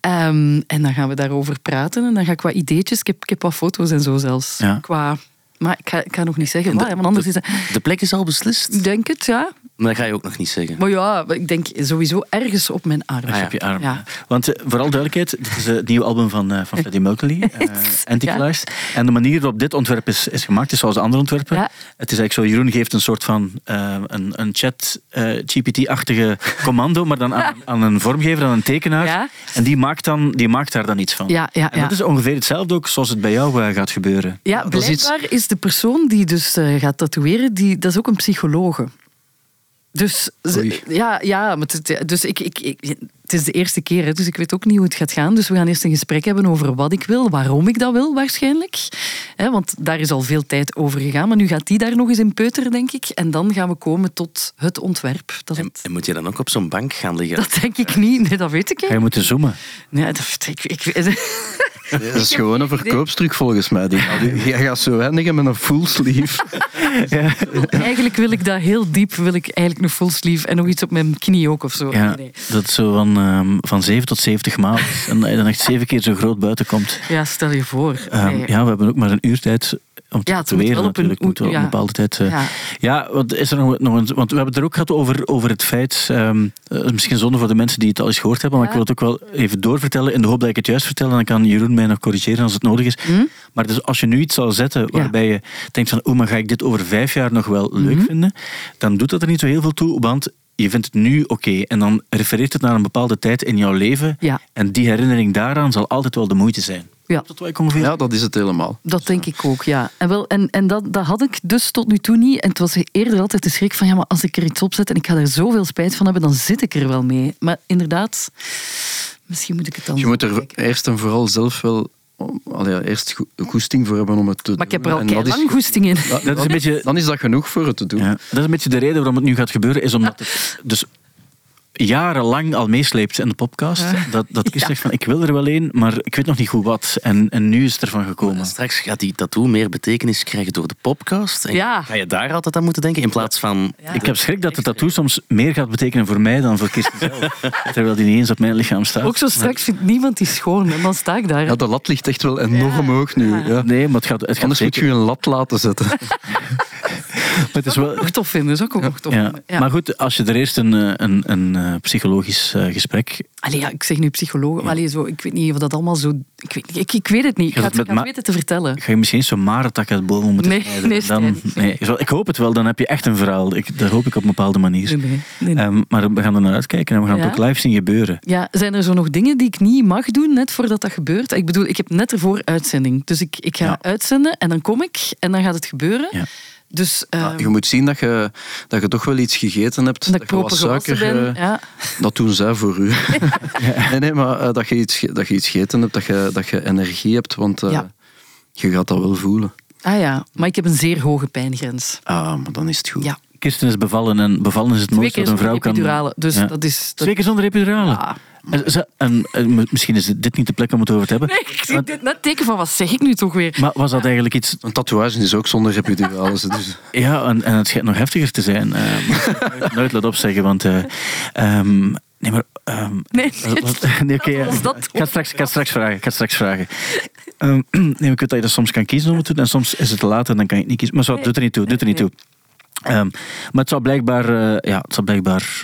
Ehm, en dan gaan we daarover praten en dan ga ik wat ideetjes, ik heb, ik heb wat foto's en zo zelfs, qua... Maar ik ga, ik ga nog niet zeggen want anders is. De plek is al beslist, denk het, ja. Maar dat ga je ook nog niet zeggen. Maar ja, ik denk sowieso ergens op mijn arm. Als je op je arm. Ja. Want eh, vooral duidelijkheid, dit is eh, het nieuwe album van, eh van Freddie Mercury, eh Antichrist. En de manier waarop dit ontwerp is, is gemaakt is zoals de andere ontwerpen. Ja. Het is eigenlijk zo, Jeroen geeft een soort van een, een chat eh, GPT-achtige commando, maar dan aan, aan een vormgever, aan een tekenaar. Ja. En die maakt, dan, die maakt daar dan iets van. Ja, ja, En ja. dat is ongeveer hetzelfde ook zoals het bij jou gaat gebeuren. Ja, dat is iets- blijkbaar is de persoon die dus gaat tatoeëren, die, dat is ook een psychologe. Dus, ze- ja, ja, maar het, dus ik, ik, ik, het is de eerste keer, hè, dus ik weet ook niet hoe het gaat gaan. Dus we gaan eerst een gesprek hebben over wat ik wil, waarom ik dat wil waarschijnlijk. Hè, want daar is al veel tijd over gegaan, maar nu gaat die daar nog eens in peuteren, denk ik. En dan gaan we komen tot het ontwerp. Dat, En, het- en moet je dan ook op zo'n bank gaan liggen? dat denk ik niet, nee, dat weet ik Ga je niet. moeten zoomen. Nee, dat, ik, ik, Dat is gewoon een verkoopstruc volgens mij. Die, je gaat zo eindigen met een full sleeve. eigenlijk wil ik dat heel diep, wil ik eigenlijk een full sleeve en nog iets op mijn knie ook of zo. Ja, Nee. dat is zo van, ehm, van 7 tot 70 maal. En dat je dan echt zeven keer zo groot buiten komt. Ja, stel je voor. Ehm. Ja, we hebben ook maar een uurtijd om te Ja, een natuurlijk. Moet wel op een ja. bepaalde tijd... eh, Ja. Ja, want is er nog, nog een, want we hebben het er ook gehad over, over het feit... ehm, eh, misschien zonde voor de mensen die het al eens gehoord hebben, maar Ja. ik wil het ook wel even doorvertellen in de hoop dat ik het juist vertel. En dan kan Jeroen mij nog corrigeren als het nodig is. Hm? Maar dus als je nu iets zou zetten waarbij je denkt van... Oh, maar ga ik dit over vijf jaar nog wel leuk Mhm. vinden? Dan doet dat er niet zo heel veel toe, want... Je vindt het nu oké en dan refereert het naar een bepaalde tijd in jouw leven. Ja. En die herinnering daaraan zal altijd wel de moeite zijn. Ja. Dat wat ik ongeveer Ja, dat is het helemaal. Dat denk ik ook, ja. En, wel, en, en dat, dat had ik dus tot nu toe niet. En het was eerder altijd de schrik van, ja, maar als ik er iets op zet en ik ga er zoveel spijt van hebben, dan zit ik er wel mee. Maar inderdaad, misschien moet ik het dan... Je moet er kijken. eerst en vooral zelf wel allee, eerst go- goesting voor hebben om het te doen. Maar ik heb er al En dat is- lang goesting in. dat- Dat is een beetje- Dan is dat genoeg voor het te doen. Ja, dat is een beetje de reden waarom het nu gaat gebeuren, is omdat het dus jarenlang al meesleept in de podcast. Dat, dat Ja. zegt van, ik wil er wel een, maar ik weet nog niet goed wat. En, en nu is het ervan gekomen. En straks gaat die tattoo meer betekenis krijgen door de podcast. En Ja. Ga je daar altijd aan moeten denken in plaats van... Ja. Ik heb schrik dat de tattoo soms meer gaat betekenen voor mij dan voor Kirsten zelf. Terwijl die niet eens op mijn lichaam staat. Ook zo straks vindt niemand die schoon. En dan sta ik daar. Ja, de lat ligt echt wel enorm hoog nu. Ja. Nee, maar het gaat, het gaat Anders moet je een lat laten zetten. Maar het is wel... Nog tof vinden, zou ik ook nog tof Ja. vinden. Ja. Maar goed, als je er eerst een, eh, een, een eh, psychologisch eh, gesprek... Allee, ja, ik zeg nu psycholoog, maar allee, zo, ik weet niet of dat allemaal zo... Ik weet, ik, ik weet het niet. Ik ga het het, het ma- weten te vertellen. Ga je misschien zo'n marentak uit bomen moeten Nee, snijden? nee, dan, nee. Zo, Ik hoop het wel, dan heb je echt een verhaal. Ik, dat hoop ik op een bepaalde manier. Nee, nee, nee, nee. Ehm, maar we gaan er naar uitkijken en we gaan Ja? het ook live zien gebeuren. Ja, zijn er zo nog dingen die ik niet mag doen net voordat dat gebeurt? Ik bedoel, ik heb net ervoor uitzending. Dus ik, ik ga Ja. uitzenden en dan kom ik en dan gaat het gebeuren. Ja. Dus eh, Ja, je moet zien dat je, dat je toch wel iets gegeten hebt. dat je wat gewassen suiker... ben. eh, Ja. Dat doen zij voor u. Nee, nee, maar eh, dat, je iets, dat je iets gegeten hebt, dat je, dat je energie hebt, want eh, Ja. je gaat dat wel voelen. Ah ja, maar ik heb een zeer hoge pijngrens. Ah, maar dan is het goed. Ja, Kirsten is bevallen en bevallen is het mooiste wat een zonder vrouw kan... epidurale. Dus Ja. dat is... Dat... Twee keer zonder epidurale? Ja. En, en, en misschien is dit niet de plek om het over te hebben. Nee, ik zie dit net teken van, wat zeg ik nu toch weer? Maar was dat eigenlijk iets... Een tatoeage is ook zonder epidurale. Dus. Ja, en, en het schijnt nog heftiger te zijn. eh maar nooit, nooit laat opzeggen, want... eh, ehm, nee, maar... ehm, Nee, nee, ja. was dat ik, ga het straks, ik ga het straks vragen. Ik ga straks vragen. Ehm, nee, ik weet dat je dat soms kan kiezen om het te doen. En soms is het te laat en dan kan je het niet kiezen. Maar zo, doet er niet toe. Doet er niet toe. Ehm, maar het zou blijkbaar... eh, ja, het zou blijkbaar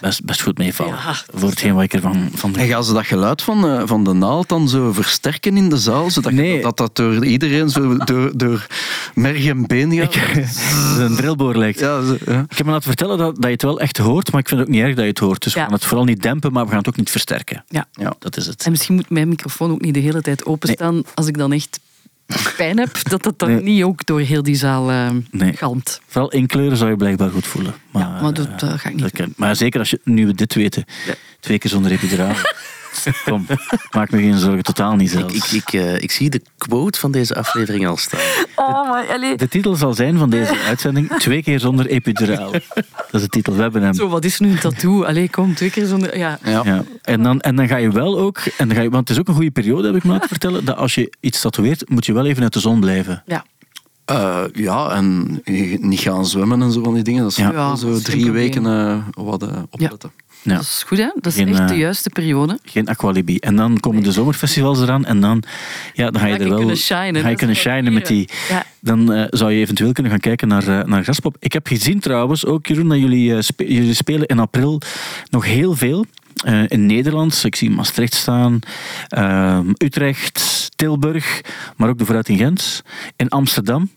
best, best goed meevallen. Ja. Voor hetgeen wat ik ervan van En gaan ze dat geluid van, eh, van de naald dan zo versterken in de zaal? Zodat Nee. dat dat door iedereen zo door, door merg en been gaat? Een drillboor lijkt. Ja, zo, ja. Ik heb me laten vertellen dat, dat je het wel echt hoort, maar ik vind het ook niet erg dat je het hoort. Dus we gaan het vooral niet dempen, maar we gaan het ook niet versterken. Ja. Ja. Dat is het. En misschien moet mijn microfoon ook niet de hele tijd openstaan als ik dan echt pijn heb, dat dat dan Nee. niet ook door heel die zaal eh Nee. galmt. Vooral inkleuren zou je blijkbaar goed voelen. Maar, Ja, maar dat, eh, dat ga ik niet dat kan- maar zeker als je nu we dit weten, twee keer zonder epiduraal. Kom, maak me geen zorgen, totaal niet Ik, zelfs. ik, ik, eh, ik zie de quote van deze aflevering al staan. Oh, maar allee. De titel zal zijn van deze uitzending, twee keer zonder epiduraal. Dat is de titel, we hebben hem. Zo, wat is nu een tattoo? Allee, kom, twee keer zonder... Ja. Ja. Ja. En, dan, en dan ga je wel ook, en dan ga je, want het is ook een goede periode, heb ik me laten vertellen, dat als je iets tatoeëert, moet je wel even uit de zon blijven. ja. Eh, ja, en niet gaan zwemmen en zo van die dingen. Dat is Ja. zo dat is geen drie weken eh, wat opletten. Ja. Dat is goed, hè? Dat is Geen, echt de eh, juiste periode. Geen aqualibi. En dan komen de zomerfestivals eraan en dan, ja, dan ga je er wel kunnen shinen, ga je kunnen shinen met die. Ja. Dan eh, zou je eventueel kunnen gaan kijken naar, eh, naar Graspop. Ik heb gezien trouwens ook, Jeroen, dat jullie, spe- jullie spelen in april nog heel veel. in Nederland, ik zie Maastricht staan, ehm, Utrecht, Tilburg, maar ook de Vooruit in Gent. In Amsterdam,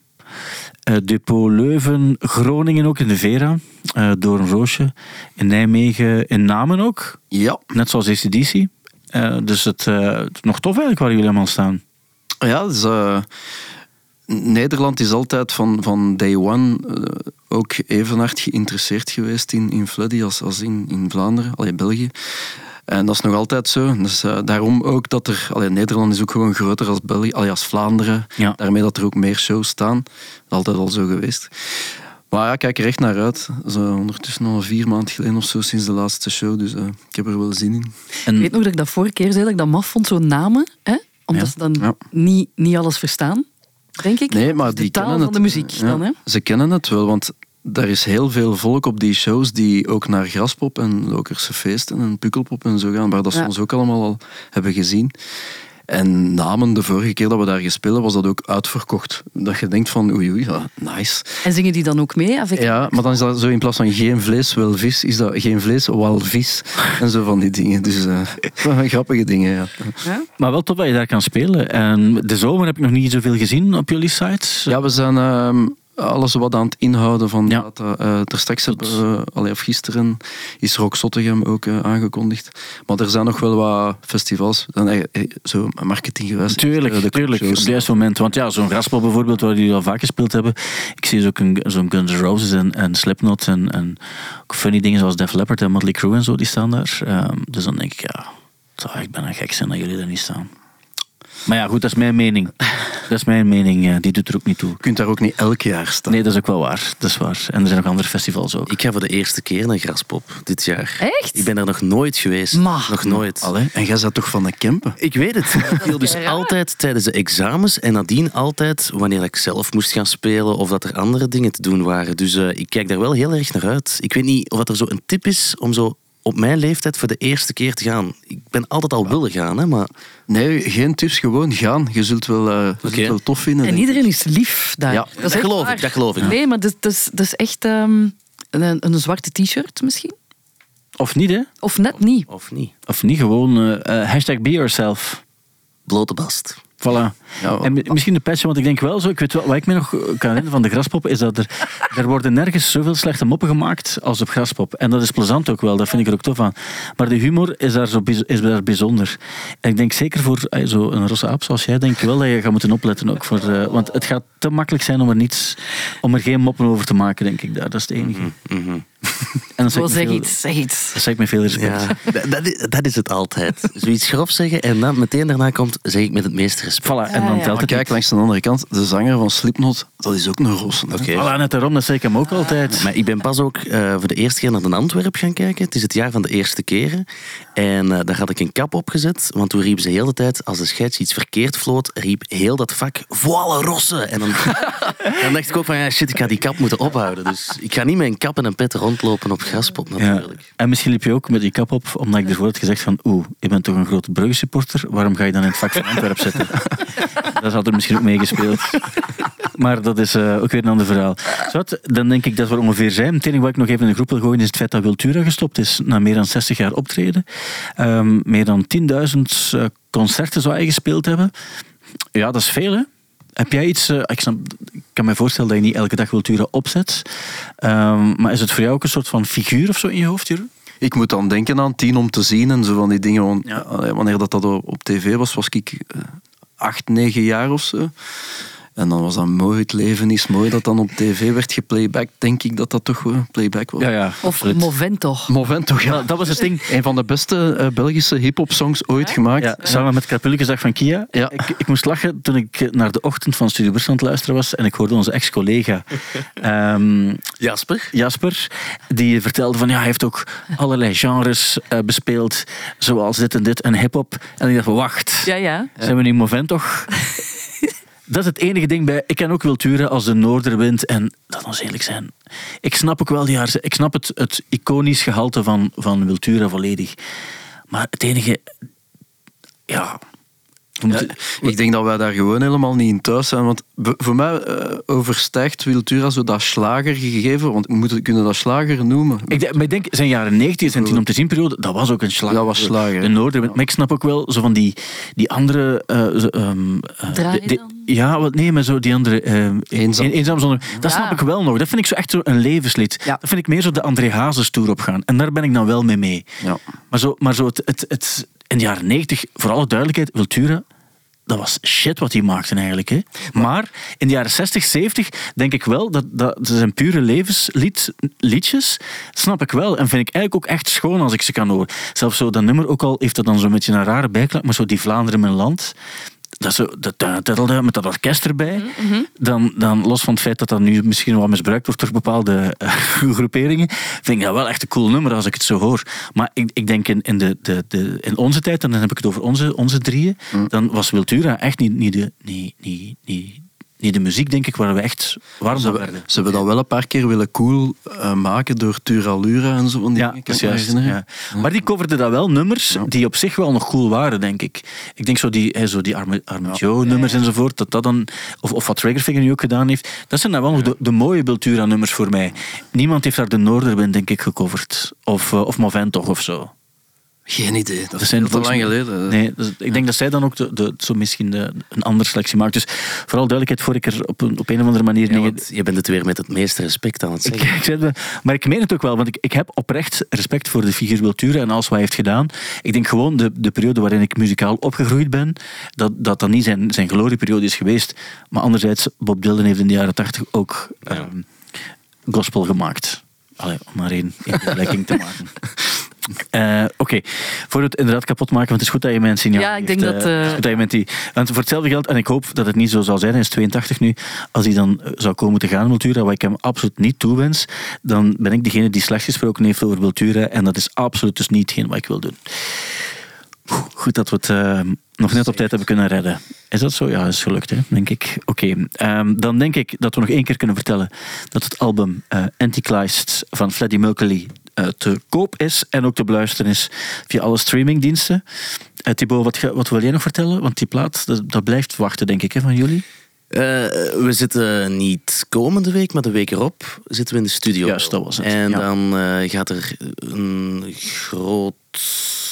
Depot Leuven, Groningen ook in de Vera, eh door een roosje. In Nijmegen, in Namen ook, Ja, net zoals ACDC. Eh, dus het, eh, is nog tof eigenlijk waar jullie allemaal staan. ja dus, eh, Nederland is altijd van, van day one eh, ook even hard geïnteresseerd geweest in, in Floody als, als in, in Vlaanderen, allee, België. En dat is nog altijd zo. Dus, eh, daarom ook dat er... Allee, Nederland is ook gewoon groter als België, allee, als Vlaanderen. Ja. Daarmee dat er ook meer shows staan. Dat is altijd al zo geweest. Maar ja, ik kijk er echt naar uit. Zo ondertussen al vier maanden geleden of zo sinds de laatste show. Dus eh, ik heb er wel zin in. En, Ik weet nog dat ik dat vorige keer zei, dat ik dat maf vond, zo'n namen. Hè? Omdat Ja. ze dan Ja. niet, niet alles verstaan, denk ik. Nee, maar de die taal kennen van het. de muziek Ja, dan, hè? Ze kennen het wel, want er is heel veel volk op die shows die ook naar Graspop en Lokerse feesten en Pukkelpop en zo gaan, waar dat ze Ja. ons ook allemaal al hebben gezien. En namen, de vorige keer dat we daar gespeeld was dat ook uitverkocht. Dat je denkt van, oei oei, ja, nice. En zingen die dan ook mee? Avec... Ja, maar dan is dat zo in plaats van geen vlees, wel vis, is dat geen vlees, wel vis. En zo van die dingen. Dus eh, grappige dingen, ja. Ja? maar wel tof dat je daar kan spelen. En de zomer heb ik nog niet zoveel gezien op jullie sites. Ja, we zijn ehm, alles wat aan het inhouden van Ja. data. Eh er straks hebben we, allee, of gisteren is Rock Zottegem ook eh, aangekondigd. Maar er zijn nog wel wat festivals. Dan, eh, eh, zo marketinggewijs. Tuurlijk, eh, de tuurlijk. Op het juiste moment. Want ja, zo'n Graspel bijvoorbeeld, waar jullie al vaak gespeeld hebben. Ik zie dus ook een, zo'n Guns N' Roses en, en Slipknot en, en ook funny dingen zoals Def Leppard en Motley Crue en zo, die staan daar. Ehm, dus dan denk ik, ja, zou echt bijna gek zijn dat jullie daar niet staan. Maar ja, goed, dat is mijn mening. Dat is mijn mening, eh, die doet er ook niet toe. Je kunt daar ook niet elk jaar staan. Nee, dat is ook wel waar. Dat is waar. En er zijn nog andere festivals ook. Ik ga voor de eerste keer naar Graspop dit jaar. Echt? Ik ben er nog nooit geweest. Ma. Nog nooit. Allee, en jij zat toch van de Kempen? Ik weet het. Ik viel dus altijd tijdens de examens en nadien altijd wanneer ik zelf moest gaan spelen of dat er andere dingen te doen waren. Dus eh, ik kijk daar wel heel erg naar uit. Ik weet niet of dat er zo een tip is om zo op mijn leeftijd voor de eerste keer te gaan. Ik ben altijd al willen gaan, hè, maar Nee, geen tips, gewoon gaan. Je zult wel, eh, je zult wel tof vinden. En iedereen is lief daar. Ja, dat, dat geloof ik, dat geloof ik. Nee, maar dat, dat, is, dat is echt ehm, een, een zwarte t-shirt misschien. Of niet, hè? Of net niet. of niet. Of niet, gewoon eh, eh, hashtag be yourself. Blote bast. Voilà. Ja, en mi- misschien de patch, want ik denk wel zo, ik weet wel, wat ik me nog kan herinneren van de graspop, is dat er, er worden nergens zoveel slechte moppen gemaakt als op graspop. En dat is plezant ook wel, dat vind ik er ook tof aan. Maar de humor is daar, zo, is daar bijzonder. En ik denk zeker voor eh, zo een rosse aap zoals jij, denk ik wel dat je gaat moeten opletten ook. Voor, eh, want het gaat te makkelijk zijn om er, niets, om er geen moppen over te maken, denk ik. Daar. Dat is het enige. En Zo ik zeg veel- iets, zeg iets. Dat zeg ik met veel respect. Ja, dat, dat, is, dat is het altijd. Zoiets grof zeggen en dan meteen daarna komt, zeg ik met het meeste respect. Voilà, en dan ja. telt het kijk, langs de andere kant, de zanger van Slipknot, dat is ook een hè. Oké. Voilà, net daarom, dat zeg ik hem ook altijd. Maar ik ben pas ook eh, voor de eerste keer naar de Antwerp gaan kijken. Het is het jaar van de eerste keren. En eh, daar had ik een kap op gezet. Want toen riepen ze heel de tijd, als de scheids iets verkeerd floot, riep heel dat vak, voile rossen. En dan, dan dacht ik ook van, ja shit, ik ga die kap moeten ophouden. Dus ik ga niet met een kap en een pet rondlopen op graspop Ja. natuurlijk. En misschien liep je ook met die kap op, omdat ik ervoor had gezegd van oeh, je bent toch een grote Brugge-supporter, waarom ga je dan in het vak van Antwerpen zitten? dat had er misschien ook meegespeeld. Maar dat is eh, ook weer een ander verhaal. Zowat, dan denk ik dat we er ongeveer zijn. Het enige wat ik nog even in de groep wil gooien is het feit dat Wiltura gestopt is na meer dan 60 jaar optreden. Ehm, meer dan 10.000 eh, concerten zou hij gespeeld hebben. Ja, dat is veel hè. Heb jij iets, eh, ik, snap, ik kan me voorstellen dat je niet elke dag Wiltura opzet, Ehm, maar is het voor jou ook een soort van figuur of zo in je hoofd, Jeroen? Ik moet dan denken aan tien om te zien en zo van die dingen. Ja. wanneer dat, dat op tv was, was ik eh, acht, negen jaar of zo. En dan was dat mooi, het leven is mooi, dat dan op tv werd geplayback. Denk ik dat dat toch wel playback was. Ja, ja. Of absoluut. Movento. Moment toch, ja. Dat was het ding. Een van de beste eh, Belgische hip-hop songs ooit gemaakt. Ja, samen met Krapulkesdag van Kia. Ja. Ik, ik moest lachen toen ik naar de ochtend van Studio Brussel aan het luisteren was en ik hoorde onze ex-collega ehm, Jasper? Jasper, die vertelde van ja, hij heeft ook allerlei genres eh, bespeeld, zoals dit en dit en hip-hop. En ik dacht van wacht, Ja, ja. zijn we nu Movent toch? Dat is het enige ding bij. Ik ken ook Wiltura als de Noorderwind. En dat ons eerlijk zijn. Ik snap ook wel die haar. Ik snap het, het iconisch gehalte van, van Wiltura volledig. Maar het enige. Ja. We Ja, moeten- ik denk dat wij daar gewoon helemaal niet in thuis zijn. Want voor mij eh, overstijgt Wiltura zo dat slager gegeven. Want we moeten kunnen dat slager noemen. Ik denk, maar ik denk, zijn jaren 90, zijn tien om te zien periode, dat was ook een slag. Dat was slager, De Noorderwind. Maar ik snap ook wel zo van die, die andere. eh, zo, ehm, eh, dan? ja, wat, nee, maar zo die andere. ehm, Eenzaam. een- eenzaam zonder. Dat Ja. snap ik wel nog. Dat vind ik zo echt zo een levenslied. Ja. Dat vind ik meer zo de André Hazes tour opgaan. En daar ben ik dan wel mee mee. Ja. Maar zo, maar zo het, het, het, in de jaren 90, voor alle duidelijkheid, Wiltura. Dat was shit wat hij maakte eigenlijk. Hè. Maar in de jaren 60, 70 denk ik wel dat, dat zijn pure levensliedjes. Snap ik wel. En vind ik eigenlijk ook echt schoon als ik ze kan horen. Zelfs zo dat nummer, ook al heeft dat dan zo'n beetje een rare bijklank, maar zo die Vlaanderen mijn land. Dat zo, dat, met dat orkest erbij. dan, dan los van het feit dat dat nu misschien wel misbruikt wordt door bepaalde eh, groeperingen, vind ik dat wel echt een cool nummer als ik het zo hoor. Maar ik, ik denk in, in, de, de, de, in onze tijd, en dan heb ik het over onze, onze drieën, dan was Wiltura echt niet, niet, de, niet, niet, niet, niet de muziek, denk ik, waar we echt warm van werden. ze hebben dat wel een paar keer willen cool eh, maken door Turalura en zo van die Ja, dingen. juist. Ja. Maar die coverde dat wel nummers die op zich wel nog cool waren, denk ik. Ik denk zo die, zo die Arme, Arme Joe-nummers enzovoort, dat dat dan, of, of wat Triggerfinger nu ook gedaan heeft, dat zijn dan wel nog de, de mooie Bultura-nummers voor mij. Niemand heeft daar de Noorderwind, denk ik, gecoverd. Of, eh, of Movent toch, of zo. Geen idee. Dat, is heel lang geleden. Nee, dus ik denk dat zij dan ook de, de, zo misschien de, een andere selectie maakt. Dus vooral duidelijkheid, voor ik er op een, op een of andere manier... Ja, je bent het weer met het meeste respect aan het zeggen. ik het, maar ik meen het ook wel, want ik, ik heb oprecht respect voor de figuur Wiltura en alles wat hij heeft gedaan. Ik denk gewoon de, de periode waarin ik muzikaal opgegroeid ben, dat dat, dan niet zijn, zijn glorieperiode is geweest. Maar anderzijds, Bob Dylan heeft in de jaren tachtig ook ehm, gospel gemaakt. Allee, om maar één één vergelijking te maken. Eh, Oké, voor het inderdaad kapot maken, want het is goed dat je mijn signaal Ja, ik heeft, denk dat, eh, eh, is goed dat je met die, want voor hetzelfde geld, en ik hoop dat het niet zo zal zijn, hij is 82 nu, als hij dan eh, zou komen te gaan, Wiltura, wat ik hem absoluut niet toewens, dan ben ik degene die slecht gesproken heeft over Wiltura, en dat is absoluut dus niet hetgeen wat ik wil doen. Goed dat we het eh, nog net op tijd hebben kunnen redden. Is dat zo? Ja, dat is gelukt, hè? denk ik. Oké, ehm, dan denk ik dat we nog één keer kunnen vertellen dat het album eh, Antichrist van Freddie Mercury eh, te koop is en ook te beluisteren is via alle streamingdiensten. Uh, Thibaut, wat, wat wil jij nog vertellen? Want die plaat, dat, dat blijft wachten, denk ik, hè, van jullie. Eh, we zitten niet komende week, maar de week erop zitten we in de studio. Juist, dat was het, En ja. dan eh, gaat er een groot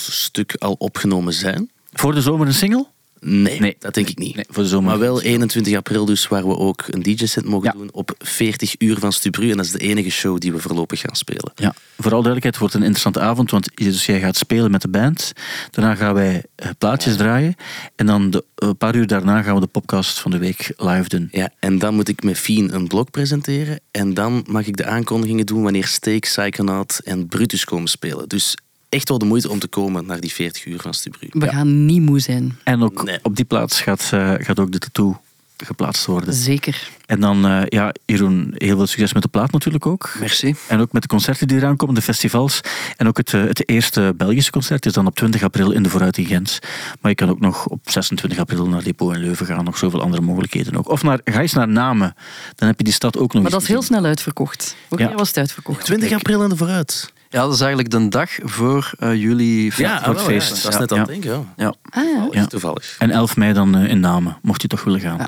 stuk al opgenomen zijn. Voor de zomer een single? Nee, Nee. dat denk ik niet. Nee, voor de zomer. Maar wel 21 april dus, waar we ook een DJ-set mogen Ja. doen op 40 uur van Stubru. En dat is de enige show die we voorlopig gaan spelen. Ja, vooral duidelijkheid, het wordt een interessante avond, want dus jij gaat spelen met de band. Daarna gaan wij eh, plaatjes draaien. En dan de, een paar uur daarna gaan we de podcast van de week live doen. Ja, en dan moet ik met Fien een blog presenteren. En dan mag ik de aankondigingen doen wanneer Steak, Psychonaut en Brutus komen spelen. Dus echt wel de moeite om te komen naar die 40 uur van Stubru. We gaan niet moe zijn. En ook Nee. op die plaats gaat, eh, gaat ook de tattoo geplaatst worden. Zeker. En dan, eh, ja, Jeroen, heel veel succes met de plaat natuurlijk ook. Merci. En ook met de concerten die eraan komen, de festivals. En ook het, eh, het eerste Belgische concert is dan op 20 april in de Vooruit in Gent. Maar je kan ook nog op 26 april naar Depot in Leuven gaan. Nog zoveel andere mogelijkheden ook. Of naar, ga eens naar Namen. Dan heb je die stad ook nog Maar dat is heel snel uitverkocht. Ook Ja. was het uitverkocht. 20 april en de vooruit. Ja, dat is eigenlijk de dag voor eh, jullie Ja, ah, feest. Ja, dat is Ja, net aan het denken, ja. Ja. Ah, ja. Toevallig, Ja. toevallig. En 11 mei dan eh, in Namen, mocht je toch willen gaan.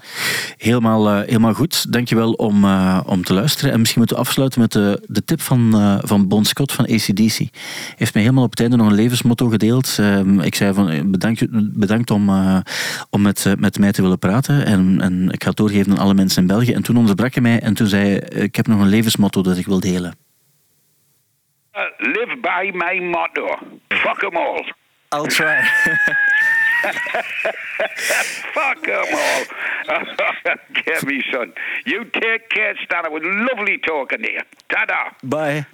Helemaal, eh, helemaal goed. Dankjewel om, eh, om te luisteren. En misschien moeten we afsluiten met de, de tip van, eh, van Bon Scott van ACDC. Hij heeft mij helemaal op het einde nog een levensmotto gedeeld. Ehm, ik zei van, bedankt, bedankt om, eh, om met, met mij te willen praten. En, en ik ga het doorgeven aan alle mensen in België. En toen onderbrak hij mij en toen zei hij, ik heb nog een levensmotto dat ik wil delen. Uh, live by my motto. Fuck 'em all. I'll try. Fuck 'em all. Get me, son. You take care, Stan. It was lovely talking to you. Ta-da. Bye.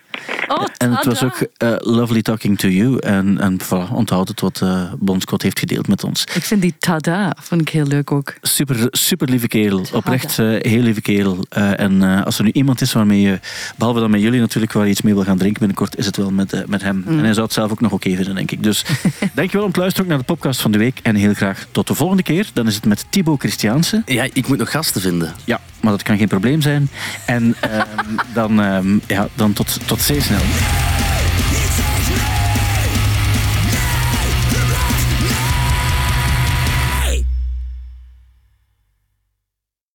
Oh, En het was ook eh, lovely talking to you. En, en voilà, onthoud het wat eh Bon Scott heeft gedeeld met ons. Ik vind die tada vond ik heel leuk ook. Super, super lieve kerel. Oprecht eh, heel lieve kerel. Eh, en eh, als er nu iemand is waarmee je, behalve dan met jullie natuurlijk, waar je iets mee wil gaan drinken binnenkort, is het wel met, met hem. En hij zou het zelf ook nog oké vinden, denk ik. Dus dankjewel om te luisteren ook naar de podcast van de week. En heel graag tot de volgende keer. Dan is het met Thibaut Christiaanse. Ja, ik moet nog gasten vinden. Ja, maar dat kan geen probleem zijn. En ehm, dan, ehm, ja, dan tot, tot Seja isso não.